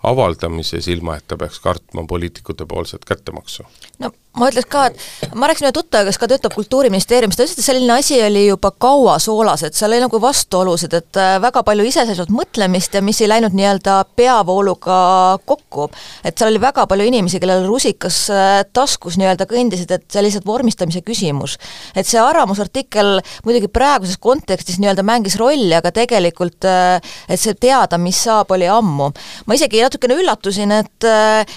avaldamises, ilma et ta peaks kartma poliitikute poolset kättemaksu? no ma ütleks ka, et ma rääkisin ühe tuttavaga, kes ka töötab Kultuuriministeeriumis, ta ütles, et selline asi oli juba kaua soolas, et seal oli nagu vastuolusid, et äh, väga palju iseseisvat mõtlemist ja mis ei läinud nii-öelda peavooluga kokku. et seal oli väga palju inimesi, kellel rusikas äh, taskus nii-öelda kõndisid, et see lihtsalt vormistamise küsimus. et see arvamusartikkel muidugi praeguses kontekstis nii-öelda mängis rolli, aga tegelikult äh, et see teada, mis saab, oli ammu. ma isegi natukene üllatusin, et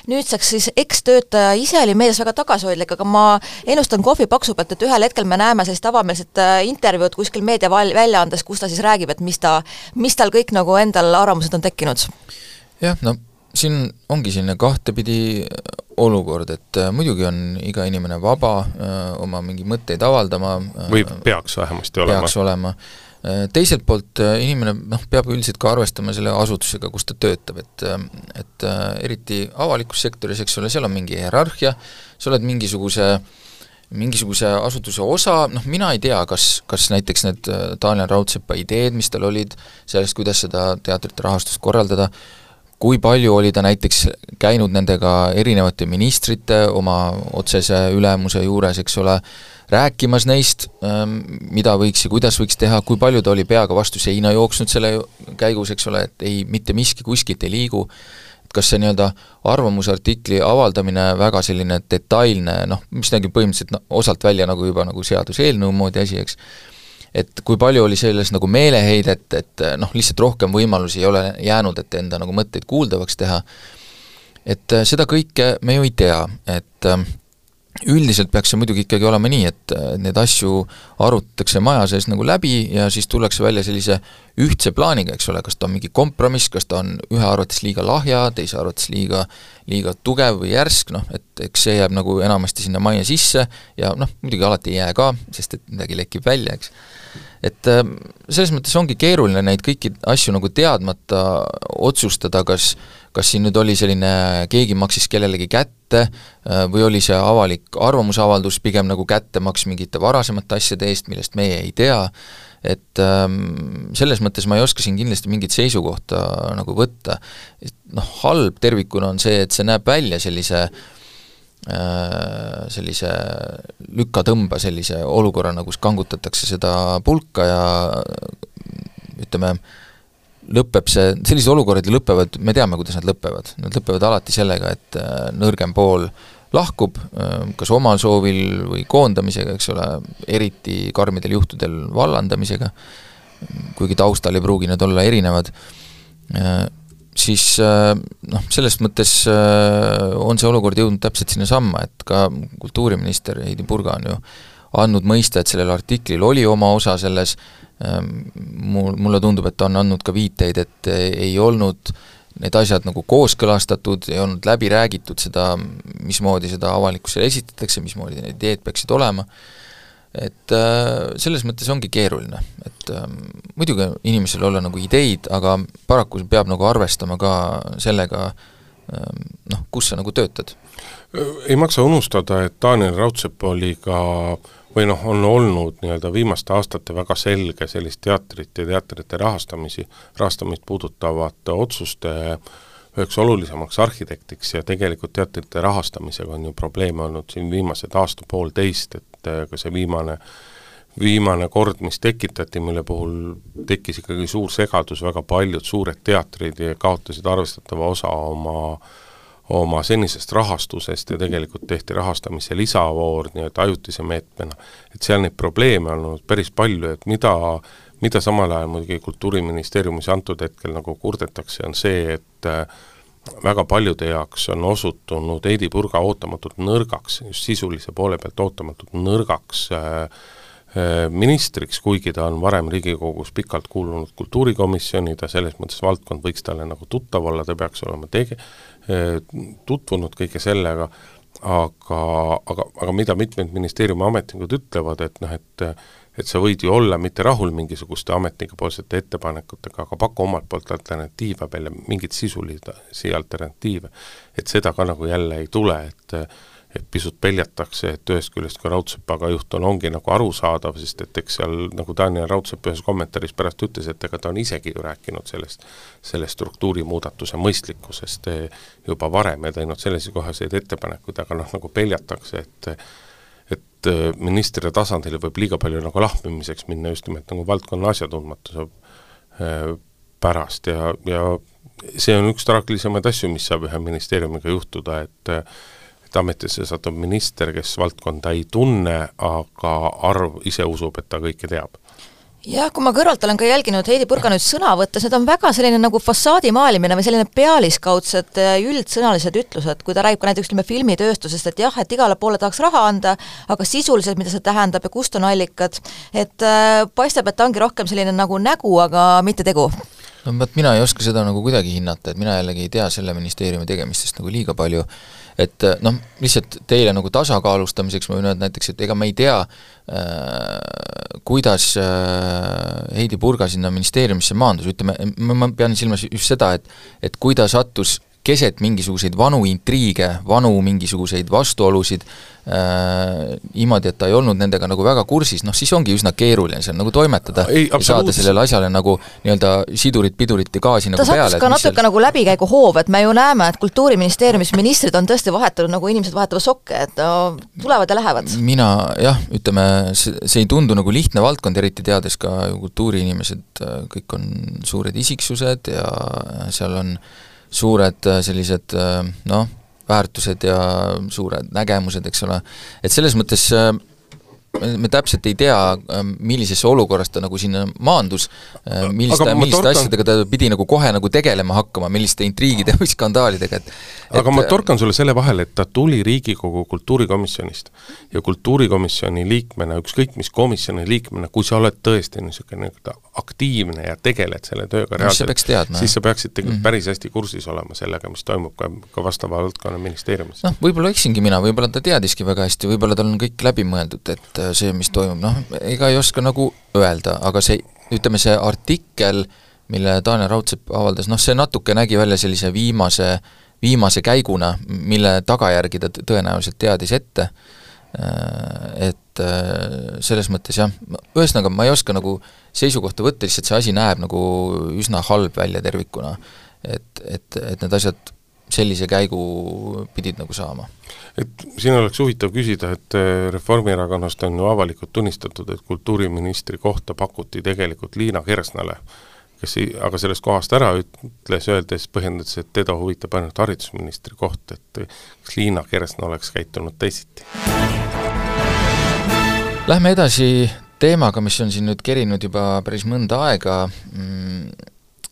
nüüdseks siis ekstöötaja ise oli meedias väga tagasi tagasihoidlik, aga ma ennustan kohvi paksu pealt, et ühel hetkel me näeme sellist avameelset äh, intervjuud kuskil meediaväljaandes, kus ta siis räägib, et mis ta, mis tal kõik nagu endal arvamused on tekkinud. jah, no siin ongi selline kahtepidi olukord, et äh, muidugi on iga inimene vaba äh, oma mingeid mõtteid avaldama äh, või peaks vähemasti olema. peaks olema äh,. Teiselt poolt äh, inimene noh, peab üldiselt ka arvestama selle asutusega, kus ta töötab, et äh, et äh, eriti avalikus sektoris, eks ole, seal on mingi hierarhia, sa oled mingisuguse mingisuguse asutuse osa, noh mina ei tea, kas, kas näiteks need äh, Daniel Raudsepa ideed, mis tal olid sellest, kuidas seda teatrite rahastust korraldada, kui palju oli ta näiteks käinud nendega erinevate ministrite, oma otsese ülemuse juures, eks ole, rääkimas neist, ähm, mida võiks ja kuidas võiks teha, kui palju ta oli peaga vastu seina jooksnud selle käigus, eks ole, et ei, mitte miski kuskilt ei liigu, et kas see nii-öelda arvamusartikli avaldamine väga selline detailne, noh, mis nägi põhimõtteliselt no, osalt välja nagu juba nagu seaduseelnõu moodi asi, eks, et kui palju oli selles nagu meeleheidet, et noh, lihtsalt rohkem võimalusi ei ole jäänud, et enda nagu mõtteid kuuldavaks teha, et seda kõike me ju ei tea, et üldiselt peaks see muidugi ikkagi olema nii, et neid asju arutatakse maja sees nagu läbi ja siis tullakse välja sellise ühtse plaaniga, eks ole, kas ta on mingi kompromiss, kas ta on ühe arvates liiga lahja, teise arvates liiga, liiga tugev või järsk, noh, et eks see jääb nagu enamasti sinna majja sisse ja noh, muidugi alati ei jää ka, sest et midagi lekib välja, eks et ähm, selles mõttes ongi keeruline neid kõiki asju nagu teadmata otsustada, kas kas siin nüüd oli selline, keegi maksis kellelegi kätte äh, või oli see avalik arvamusavaldus pigem nagu kättemaks mingite varasemate asjade eest, millest meie ei tea, et ähm, selles mõttes ma ei oska siin kindlasti mingit seisukohta nagu võtta. noh, halb tervikuna on see, et see näeb välja sellise äh, Äh, sellise lükatõmba sellise olukorrana, kus kangutatakse seda pulka ja ütleme, lõpeb see, sellised olukorrad ju lõpevad, me teame, kuidas nad lõpevad, nad lõpevad alati sellega, et äh, nõrgem pool lahkub, äh, kas omal soovil või koondamisega, eks ole, eriti karmidel juhtudel vallandamisega, kuigi taustal ei pruugi need olla erinevad, siis äh, noh, selles mõttes äh, on see olukord jõudnud täpselt sinnasamma, et ka kultuuriminister Heidi Purga on ju andnud mõista, et sellel artiklil oli oma osa selles, ähm, mul, mulle tundub, et ta on andnud ka viiteid, et ei olnud need asjad nagu kooskõlastatud, ei olnud läbi räägitud seda, mismoodi seda avalikkusele esitatakse, mismoodi need ideed peaksid olema, et äh, selles mõttes ongi keeruline, et äh, muidugi inimesel olla nagu ideid, aga paraku peab nagu arvestama ka sellega äh, noh, kus sa nagu töötad. ei maksa unustada, et Daniel Raudsepp oli ka või noh, on olnud nii-öelda viimaste aastate väga selge sellist teatrit ja teatrite rahastamisi, rahastamist puudutavate otsuste üheks olulisemaks arhitektiks ja tegelikult teatrite rahastamisega on ju probleeme olnud siin viimased aasta-poolteist, et ka see viimane viimane kord, mis tekitati, mille puhul tekkis ikkagi suur segadus, väga paljud suured teatrid kaotasid arvestatava osa oma oma senisest rahastusest ja tegelikult tehti rahastamise lisavoor nii-öelda ajutise meetmena, et seal neid probleeme on olnud päris palju, et mida mida samal ajal muidugi Kultuuriministeeriumis antud hetkel nagu kurdetakse, on see, et äh, väga paljude jaoks on osutunud Heidy Purga ootamatult nõrgaks, just sisulise poole pealt ootamatult nõrgaks äh, äh, ministriks, kuigi ta on varem Riigikogus pikalt kuulunud kultuurikomisjoni, ta selles mõttes valdkond võiks talle nagu tuttav olla, ta peaks olema tege-, tutvunud kõige sellega, aga, aga, aga mida mitmed ministeeriumi ametnikud ütlevad, et noh, et et sa võid ju olla mitte rahul mingisuguste ametnikepoolsete ettepanekutega, aga paku omalt poolt alternatiive välja, mingeid sisulisi alternatiive. et seda ka nagu jälle ei tule, et et pisut peljatakse, et ühest küljest ka Raudsepaga juhtul ongi nagu arusaadav, sest et eks seal nagu Daniel Raudsepp ühes kommentaaris pärast ütles, et ega ta on isegi ju rääkinud sellest, selle struktuurimuudatuse mõistlikkusest juba varem ja teinud sellekohaseid ettepanekuid, aga noh, nagu peljatakse, et et äh, ministri tasandil võib liiga palju nagu lahmimiseks minna just nimelt nagu valdkonna asjatundmatuse äh, pärast ja, ja see on üks traagilisemaid asju, mis saab ühe ministeeriumiga juhtuda, et et ametisse satub minister, kes valdkonda ei tunne, aga arv ise usub, et ta kõike teab jah, kui ma kõrvalt olen ka jälginud Heidi Purga nüüd sõna võttes, need on väga selline nagu fassaadi maalimine või selline pealiskaudsed äh, üldsõnalised ütlused, kui ta räägib ka näiteks ütleme filmitööstusest, et jah, et igale poole tahaks raha anda, aga sisuliselt, mida see tähendab ja kust on allikad, et äh, paistab, et ta ongi rohkem selline nagu nägu, aga mitte tegu. No vot, mina ei oska seda nagu kuidagi hinnata, et mina jällegi ei tea selle ministeeriumi tegemistest nagu liiga palju, et äh, noh, lihtsalt teile nagu tasakaalustamiseks ma võin öelda näiteks, et ega me ei tea äh,, kuidas äh, Heidi Purga sinna ministeeriumisse maandus, ütleme, ma pean silmas just seda, et et kui ta sattus keset mingisuguseid vanu intriige, vanu mingisuguseid vastuolusid äh,, niimoodi, et ta ei olnud nendega nagu väga kursis, noh siis ongi üsna keeruline seal nagu toimetada ei, ja saada sellele asjale nagu nii-öelda sidurit, pidurit ja gaasi nagu ta peale. ka natuke seal... nagu läbikäiguhoov, et me ju näeme, et Kultuuriministeeriumis ministrid on tõesti vahetunud, nagu inimesed vahetavad sokke, et no tulevad ja lähevad. mina jah, ütleme, see, see ei tundu nagu lihtne valdkond, eriti teades ka ju kultuuriinimesed, kõik on suured isiksused ja seal on suured äh, sellised äh, noh, väärtused ja suured nägemused, eks ole, et selles mõttes äh, me täpselt ei tea, millisesse olukorrast ta nagu sinna maandus, milliste, milliste torkan... asjadega ta pidi nagu kohe nagu tegelema hakkama, milliste intriigide või skandaalidega, et aga et, ma torkan sulle selle vahele, et ta tuli Riigikogu kultuurikomisjonist ja kultuurikomisjoni liikmena, ükskõik mis komisjoni liikmena, kui sa oled tõesti niisugune nii-öelda aktiivne ja tegeled selle tööga reaalselt, siis sa peaksid tegelikult mm -hmm. päris hästi kursis olema sellega, mis toimub ka, ka vastava valdkonna ministeeriumis. noh, võib-olla eksingi mina, võib-olla ta teadiski väga hästi, võib-olla tal on kõik läbi mõeldud, et see, mis toimub, noh, ega ei oska nagu öelda, aga see, ütleme see artikkel, mille Daniel Raudsepp avaldas, noh see natuke nägi välja sellise viimase, viimase käiguna, mille tagajärgi ta tõenäoliselt teadis ette, et selles mõttes jah, ühesõnaga ma ei oska nagu seisukohta võtta, lihtsalt see asi näeb nagu üsna halb välja tervikuna. et, et, et need asjad sellise käigu pidid nagu saama et siin oleks huvitav küsida, et äh, Reformierakonnast on ju avalikult tunnistatud, et kultuuriministri kohta pakuti tegelikult Liina Kersnale, kes ei, aga sellest kohast ära ütles, öeldes, põhjendades, et teda huvitab ainult haridusministri koht, et kas Liina Kersna oleks käitunud teisiti? Lähme edasi teemaga, mis on siin nüüd kerinud juba päris mõnda aega mm,,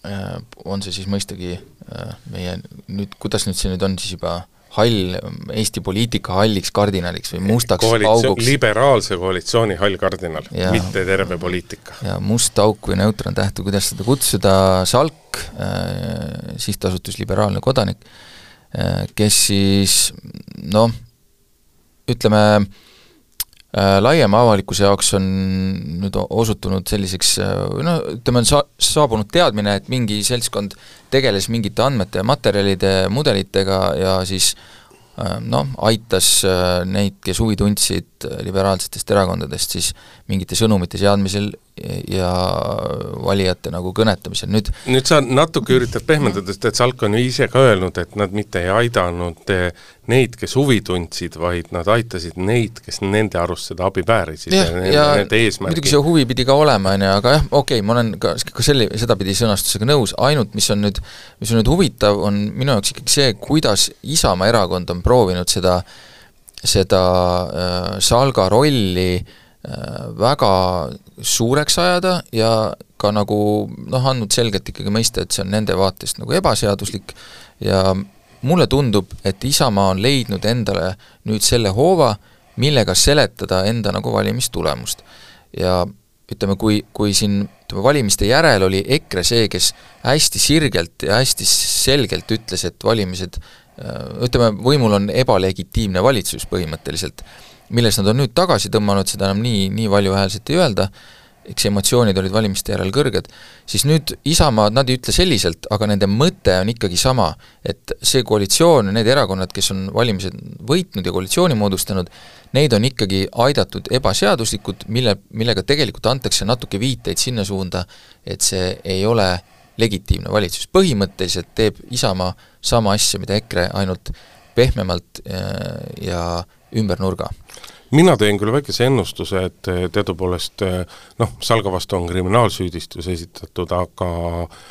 äh, on see siis mõistagi äh, meie nüüd, kuidas nüüd see nüüd on siis juba hall, Eesti poliitika halliks kardinaliks või mustaks Koalitsioon, auguks. liberaalse koalitsiooni hall kardinal, mitte terve poliitika. ja must auk või neutrontäht või kuidas seda kutsuda, SALK äh,, Sihtasutus Liberaalne Kodanik äh,, kes siis noh, ütleme äh, laiema avalikkuse jaoks on nüüd osutunud selliseks äh, no ütleme, on sa-, saabunud teadmine, et mingi seltskond tegeles mingite andmete ja materjalide, mudelitega ja siis äh, noh, aitas neid, kes huvi tundsid liberaalsetest erakondadest, siis mingite sõnumite seadmisel ja valijate nagu kõnetamisel, nüüd nüüd sa natuke üritad pehmendada, sest et Salk on ju ise ka öelnud, et nad mitte ei aidanud eh, neid, kes huvi tundsid, vaid nad aitasid neid, kes nende arust seda abi väärisid jah, ja, ja muidugi see huvi pidi ka olema, on ju, aga jah, okei okay,, ma olen ka, ka selle, sedapidi sõnastusega nõus, ainult mis on nüüd, mis on nüüd huvitav, on minu jaoks ikkagi see, kuidas Isamaa erakond on proovinud seda, seda äh, Salga rolli Äh, väga suureks ajada ja ka nagu noh, andnud selgelt ikkagi mõista, et see on nende vaatest nagu ebaseaduslik ja mulle tundub, et Isamaa on leidnud endale nüüd selle hoova, millega seletada enda nagu valimistulemust. ja ütleme, kui, kui siin ütleme, valimiste järel oli EKRE see, kes hästi sirgelt ja hästi selgelt ütles, et valimised äh, ütleme, võimul on ebalegitiimne valitsus põhimõtteliselt milles nad on nüüd tagasi tõmmanud, seda enam nii, nii valjuhäälselt ei öelda, eks emotsioonid olid valimiste järel kõrged, siis nüüd Isamaa, nad ei ütle selliselt, aga nende mõte on ikkagi sama, et see koalitsioon, need erakonnad, kes on valimised võitnud ja koalitsiooni moodustanud, neid on ikkagi aidatud ebaseaduslikud, mille, millega tegelikult antakse natuke viiteid sinna suunda, et see ei ole legitiimne valitsus, põhimõtteliselt teeb Isamaa sama asja, mida EKRE, ainult pehmemalt äh, ja ümber nurga mina teen küll väikese ennustuse, et teadupoolest noh, Salga vastu on kriminaalsüüdistus esitatud, aga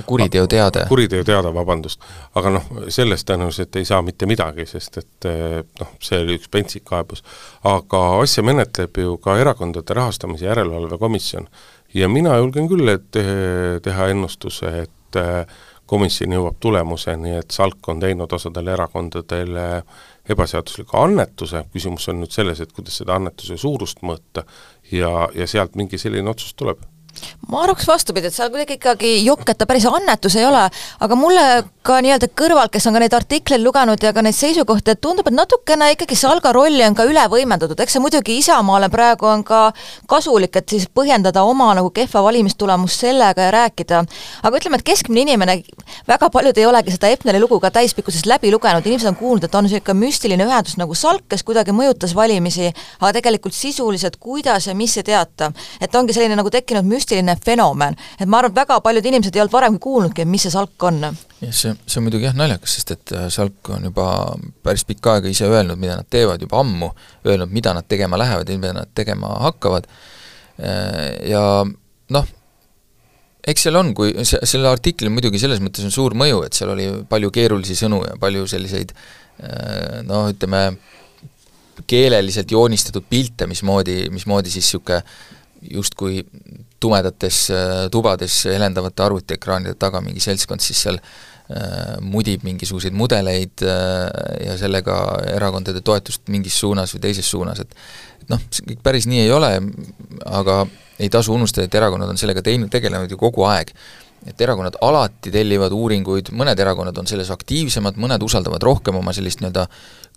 kuriteoteade. kuriteoteade, vabandust. aga noh, sellest tõenäoliselt ei saa mitte midagi, sest et noh, see oli üks pentsik kaebus. aga asja menetleb ju ka Erakondade Rahastamise Järelevalve Komisjon ja mina julgen küll, et teha ennustuse, et komisjon jõuab tulemuseni, et Salk on teinud osadele erakondadele ebaseadusliku annetuse, küsimus on nüüd selles, et kuidas seda annetuse suurust mõõta. Ja, ja sealt mingi selline otsus tuleb ma arvaks vastupidi, et seal kuidagi ikkagi jokk, et ta päris annetus ei ole, aga mulle ka nii-öelda kõrvalt, kes on ka neid artikleid lugenud ja ka neid seisukohti, et tundub, et natukene ikkagi Salga rolli on ka üle võimendatud, eks see muidugi Isamaale praegu on ka kasulik, et siis põhjendada oma nagu kehva valimistulemust sellega ja rääkida, aga ütleme, et keskmine inimene, väga paljud ei olegi seda Epneri lugu ka täispikkusest läbi lugenud, inimesed on kuulnud, et on niisugune müstiline ühendus nagu Salk, kes kuidagi mõjutas valimisi, aga tegelikult sisuliselt kuidas ja mis ei teata. et ongi selline nagu tekkinud müstiline fenomen, et ma arvan, et väga paljud inimesed ei olnud varemgi kuulnudki, mis see Salk on. See, see on muidugi jah naljakas, sest et äh, Salk on juba päris pikka aega ise öelnud, mida nad teevad, juba ammu öelnud, mida nad tegema lähevad ja mida nad tegema hakkavad, äh, ja noh, eks seal on, kui see, sellel artiklil muidugi selles mõttes on suur mõju, et seal oli palju keerulisi sõnu ja palju selliseid noh, ütleme, keeleliselt joonistatud pilte, mismoodi, mismoodi siis niisugune justkui tumedates tubades helendavate arvutiekraanide taga mingi seltskond siis seal Äh, mudib mingisuguseid mudeleid äh, ja sellega erakondade toetust mingis suunas või teises suunas, et noh, see kõik päris nii ei ole, aga ei tasu unustada, et erakonnad on sellega teinud, tegelenud ju kogu aeg. Et erakonnad alati tellivad uuringuid, mõned erakonnad on selles aktiivsemad, mõned usaldavad rohkem oma sellist nii-öelda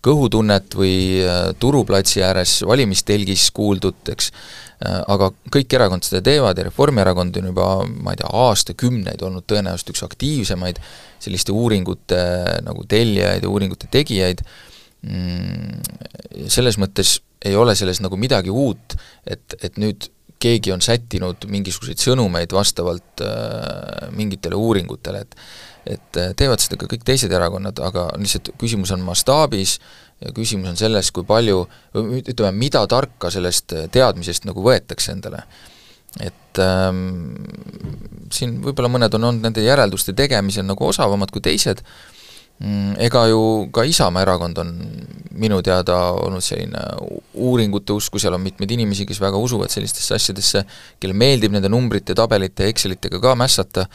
kõhutunnet või äh, turuplatsi ääres valimistelgis kuuldut, eks, Äh, aga kõik erakond seda teevad ja Reformierakond on juba, ma ei tea, aastakümneid olnud tõenäoliselt üks aktiivsemaid selliste uuringute nagu tellijaid ja uuringute tegijaid, mm, selles mõttes ei ole selles nagu midagi uut, et, et nüüd keegi on sättinud mingisuguseid sõnumeid vastavalt äh, mingitele uuringutele, et et äh, teevad seda ka kõik teised erakonnad, aga lihtsalt küsimus on mastaabis äh,, ja küsimus on selles, kui palju, ütleme, mida tarka sellest teadmisest nagu võetakse endale. et ähm, siin võib-olla mõned on olnud nende järelduste tegemisel nagu osavamad kui teised, ega ju ka Isamaa erakond on minu teada olnud selline uuringute usku, seal on mitmeid inimesi, kes väga usuvad sellistesse asjadesse, kellele meeldib nende numbrite, tabelite ja Excelitega ka mässata,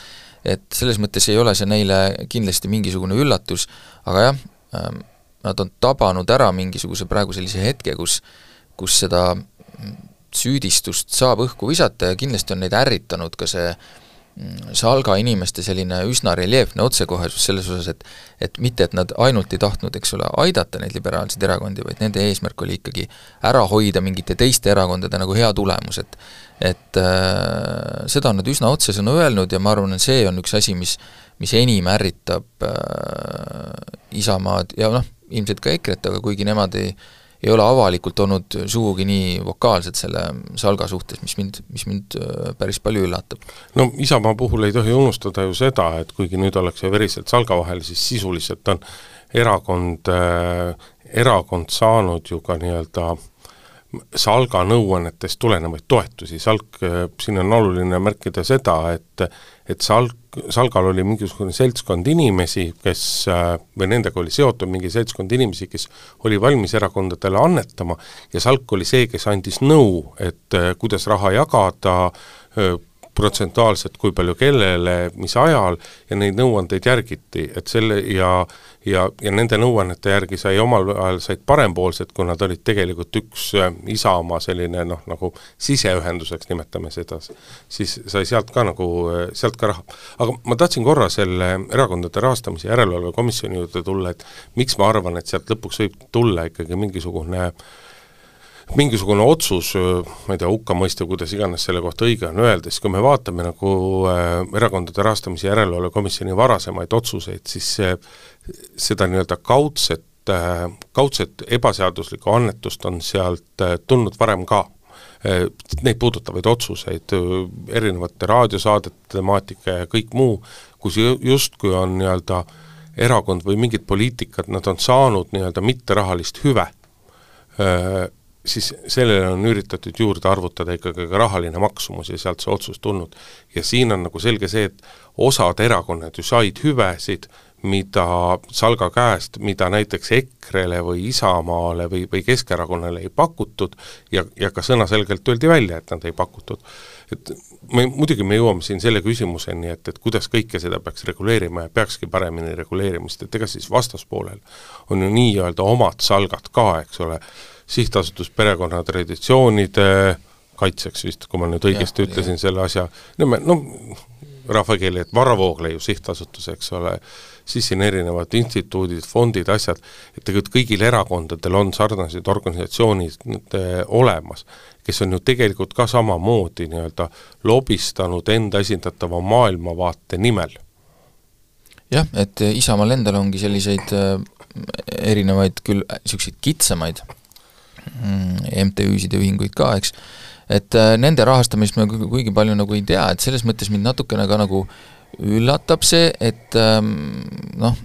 et selles mõttes ei ole see neile kindlasti mingisugune üllatus, aga jah ähm,, nad on tabanud ära mingisuguse praegu sellise hetke, kus kus seda süüdistust saab õhku visata ja kindlasti on neid ärritanud ka see mm, Salga inimeste selline üsna reljeefne otsekohesus selles osas, et et mitte, et nad ainult ei tahtnud, eks ole, aidata neid liberaalseid erakondi, vaid nende eesmärk oli ikkagi ära hoida mingite teiste erakondade nagu hea tulemus, et et äh, seda on nad üsna otsesõnu öelnud ja ma arvan, et see on üks asi, mis mis enim ärritab äh, Isamaad ja noh, ilmselt ka EKRE-t, aga kuigi nemad ei, ei ole avalikult olnud sugugi nii vokaalsed selle Salga suhtes, mis mind, mis mind päris palju üllatab. no Isamaa puhul ei tohi unustada ju seda, et kuigi nüüd ollakse veriselt Salga vahel, siis sisuliselt on erakond äh,, erakond saanud ju ka nii-öelda Salga nõuannetest tulenevaid toetusi, Salk, siin on oluline märkida seda, et et Salk, Salgal oli mingisugune seltskond inimesi, kes, või nendega oli seotud mingi seltskond inimesi, kes oli valmis erakondadele annetama ja Salk oli see, kes andis nõu, et kuidas raha jagada, protsentuaalselt, kui palju kellele, mis ajal, ja neid nõuandeid järgiti, et selle ja ja, ja nende nõuannete järgi sai omal ajal, said parempoolsed, kui nad olid tegelikult üks äh, Isamaa selline noh, nagu siseühenduseks, nimetame seda, siis sai sealt ka nagu, äh, sealt ka raha. aga ma tahtsin korra selle Erakondade Rahastamise Järelevalve Komisjoni juurde tulla, et miks ma arvan, et sealt lõpuks võib tulla ikkagi mingisugune äh, mingisugune otsus, ma ei tea, hukkamõistev, kuidas iganes selle kohta õige on öelda, siis kui me vaatame nagu äh, Erakondade Rahastamise Järelevalve Komisjoni varasemaid otsuseid, siis see, seda nii-öelda kaudset äh,, kaudset ebaseaduslikku annetust on sealt äh, tulnud varem ka äh,. Neid puudutavaid otsuseid, erinevate raadiosaadete temaatika ja kõik muu, kus justkui on nii-öelda erakond või mingid poliitikad, nad on saanud nii-öelda mitterahalist hüve äh, siis sellele on üritatud juurde arvutada ikkagi ka rahaline maksumus ja sealt see otsus tulnud. ja siin on nagu selge see, et osad erakonnad ju said hüvesid, mida Salga käest, mida näiteks EKRE-le või Isamaale või, või Keskerakonnale ei pakutud ja, ja ka sõnaselgelt öeldi välja, et nad ei pakutud. et me, muidugi me jõuame siin selle küsimuseni, et, et kuidas kõike seda peaks reguleerima ja peakski paremini reguleerima, sest et ega siis vastaspoolel on ju nii-öelda omad salgad ka, eks ole, sihtasutus perekonna traditsioonide kaitseks vist, kui ma nüüd õigesti ja, ütlesin ja. selle asja, no me, no rahvakeeli, et Varro Voogleiu sihtasutus, eks ole, siis siin erinevad instituudid, fondid, asjad, et tegelikult kõigil erakondadel on sarnased organisatsioonid olemas, kes on ju tegelikult ka samamoodi nii-öelda lobistanud enda esindatava maailmavaate nimel. jah, et Isamaal endal ongi selliseid äh, erinevaid küll niisuguseid kitsamaid MTÜ-sid ja ühinguid ka, eks, et äh, nende rahastamist me kuigi palju nagu ei tea, et selles mõttes mind natukene ka nagu üllatab see, et ähm, noh,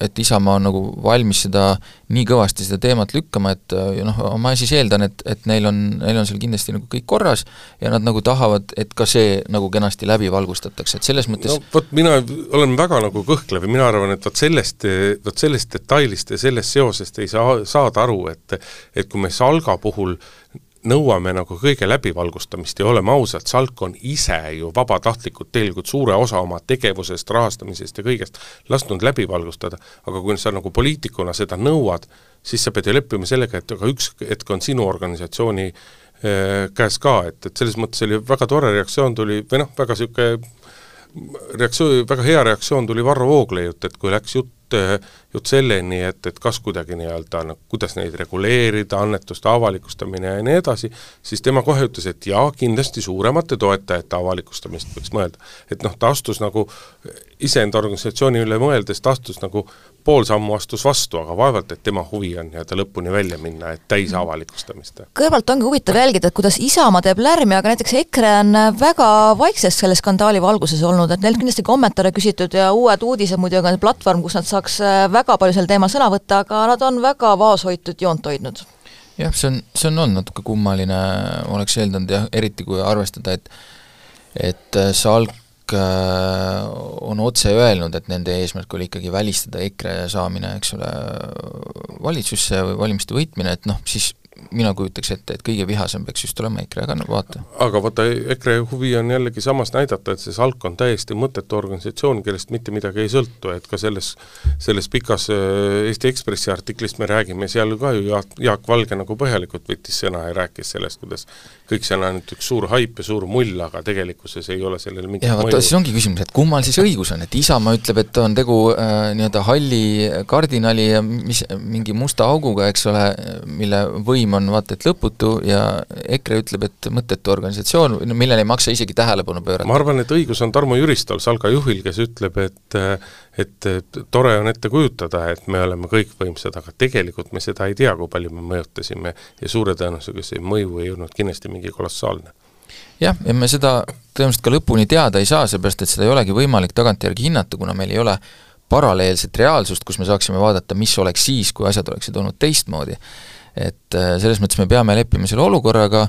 et Isamaa on nagu valmis seda, nii kõvasti seda teemat lükkama, et noh, ma siis eeldan, et, et neil on, neil on seal kindlasti nagu kõik korras ja nad nagu tahavad, et ka see nagu kenasti läbi valgustatakse, et selles mõttes no vot, mina olen väga nagu kõhklev ja mina arvan, et vot sellest, vot sellest detailist ja sellest seosest ei saa saada aru, et et kui me Salga puhul nõuame nagu kõige läbivalgustamist ja oleme ausad, Salk on ise ju vabatahtlikult tegelikult suure osa oma tegevusest, rahastamisest ja kõigest lasknud läbi valgustada, aga kui sa nagu poliitikuna seda nõuad, siis sa pead ju leppima sellega, et aga üks hetk on sinu organisatsiooni äh, käes ka, et, et selles mõttes oli väga tore reaktsioon tuli, või noh, väga niisugune reaktsioon, väga hea reaktsioon tuli Varro Vooglaiult, et kui läks jutt jutt selleni, et, et kas kuidagi nii-öelda noh, kuidas neid reguleerida, annetuste avalikustamine ja nii edasi, siis tema kohe ütles, et jaa, kindlasti suuremate toetajate avalikustamist võiks mõelda. et noh, ta astus nagu iseenda organisatsiooni üle mõeldes, ta astus nagu pool sammu astus vastu, aga vaevalt, et tema huvi on nii-öelda lõpuni välja minna, et täis mm. avalikustamist. kõrvalt ongi huvitav jälgida, et kuidas Isamaa teeb lärmi, aga näiteks EKRE on väga vaikses selle skandaali valguses olnud, et neilt kindlasti kommentaare küsitud ja Uued Uudised muidugi on platvorm, kus nad saaks äh, väga palju sel teemal sõna võtta, aga nad on väga vaoshoitud joont hoidnud. jah, see on, see on olnud natuke kummaline, oleks eeldanud jah, eriti kui arvestada, et et äh, Salk on otse öelnud, et nende eesmärk oli ikkagi välistada EKRE saamine, eks ole, valitsusse või valimiste võitmine, et noh, siis mina kujutaks ette, et kõige vihasem peaks just olema EKRE, aga no vaata. aga vaata, EKRE huvi on jällegi samas näidata, et see SALK on täiesti mõttetu organisatsioon, kellest mitte midagi ei sõltu, et ka selles, selles pikas äh, Eesti Ekspressi artiklist me räägime, seal ka ju Jaak, Jaak Valge nagu põhjalikult võttis sõna ja rääkis sellest, kuidas kõik see on ainult üks suur haip ja suur mull, aga tegelikkuses ei ole sellel mingit ja vaata, siis ongi küsimus, et kummal siis õigus on, et Isamaa ütleb, et on tegu äh, nii-öelda halli kardinali ja mis, mingi musta auguga, eks ole, mille võim võim on vaata et lõputu ja EKRE ütleb, et mõttetu organisatsioon, no millele ei maksa isegi tähelepanu pöörata. ma arvan, et õigus on Tarmo Jüristal, Salga juhil, kes ütleb, et et tore on ette kujutada, et me oleme kõikvõimsad, aga tegelikult me seda ei tea, kui palju me mõjutasime ja suure tõenäosusega see mõju ei olnud kindlasti mingi kolossaalne jah, ja me seda tõenäoliselt ka lõpuni teada ei saa, seepärast et seda ei olegi võimalik tagantjärgi hinnata, kuna meil ei ole paralleelset reaalsust, kus me saaksime vaadata, mis oleks siis, kui asjad oleksid olnud teistmoodi. Et äh, selles mõttes me peame leppima selle olukorraga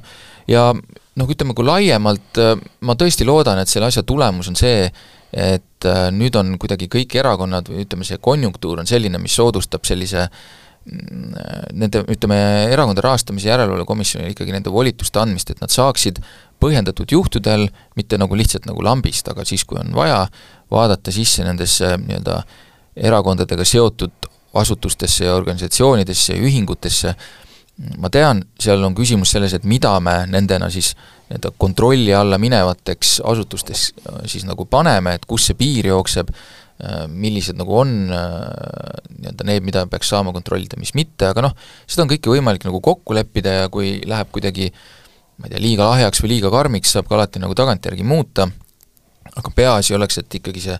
ja noh, ütleme, kui laiemalt äh, ma tõesti loodan, et selle asja tulemus on see, et äh, nüüd on kuidagi kõik erakonnad või ütleme, see konjunktuur on selline, mis soodustab sellise mm, nende, ütleme, Erakondade Rahastamise Järelevalve Komisjonile ikkagi nende volituste andmist, et nad saaksid põhjendatud juhtudel, mitte nagu lihtsalt nagu lambist, aga siis, kui on vaja, vaadata sisse nendesse nii-öelda erakondadega seotud asutustesse ja organisatsioonidesse ja ühingutesse, ma tean, seal on küsimus selles, et mida me nendena siis nii-öelda kontrolli alla minevateks asutusteks äh, siis nagu paneme, et kus see piir jookseb, äh, millised nagu on äh, nii-öelda need, mida peaks saama kontrollida, mis mitte, aga noh, seda on kõike võimalik nagu kokku leppida ja kui läheb kuidagi ma ei tea, liiga lahjaks või liiga karmiks, saab ka alati nagu tagantjärgi muuta, aga peaasi oleks, et ikkagi see,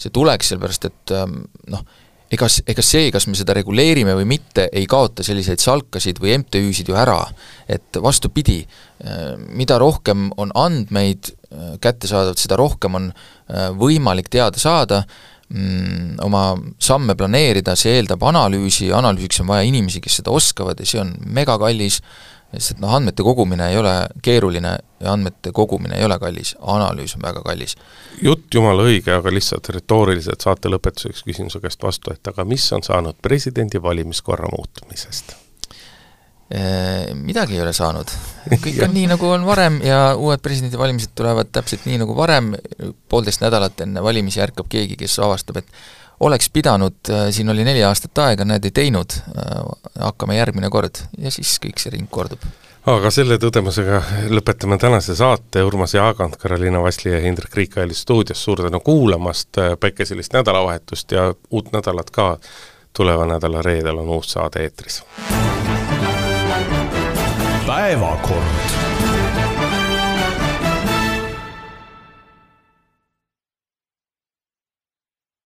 see tuleks, sellepärast et ähm, noh, ega, ega see, kas me seda reguleerime või mitte, ei kaota selliseid salkasid või MTÜ-sid ju ära. et vastupidi, äh, mida rohkem on andmeid äh, kättesaadavad, seda rohkem on äh, võimalik teada saada, mm, oma samme planeerida, see eeldab analüüsi, analüüsiks on vaja inimesi, kes seda oskavad ja see on megakallis, sest noh, andmete kogumine ei ole keeruline ja andmete kogumine ei ole kallis, analüüs on väga kallis. jutt jumala õige, aga lihtsalt retooriliselt saate lõpetuseks küsimuse käest vastu, et aga mis on saanud presidendi valimiskorra muutumisest? Midagi ei ole saanud. *laughs* kõik on nii, nagu on varem ja uued presidendivalimised tulevad täpselt nii, nagu varem, poolteist nädalat enne valimisi ärkab keegi, kes avastab, et oleks pidanud, äh, siin oli neli aastat aega, näed, ei teinud, äh, hakkame järgmine kord. Ja siis kõik see ring kordub. aga selle tõdemusega lõpetame tänase saate, Urmas Jaagant, Karoliina Vasli ja Hindrek Riik oli stuudios, suur tänu kuulamast, äh, päikeselist nädalavahetust ja uut nädalat ka, tuleva nädala reedel on uus saade eetris. päevakord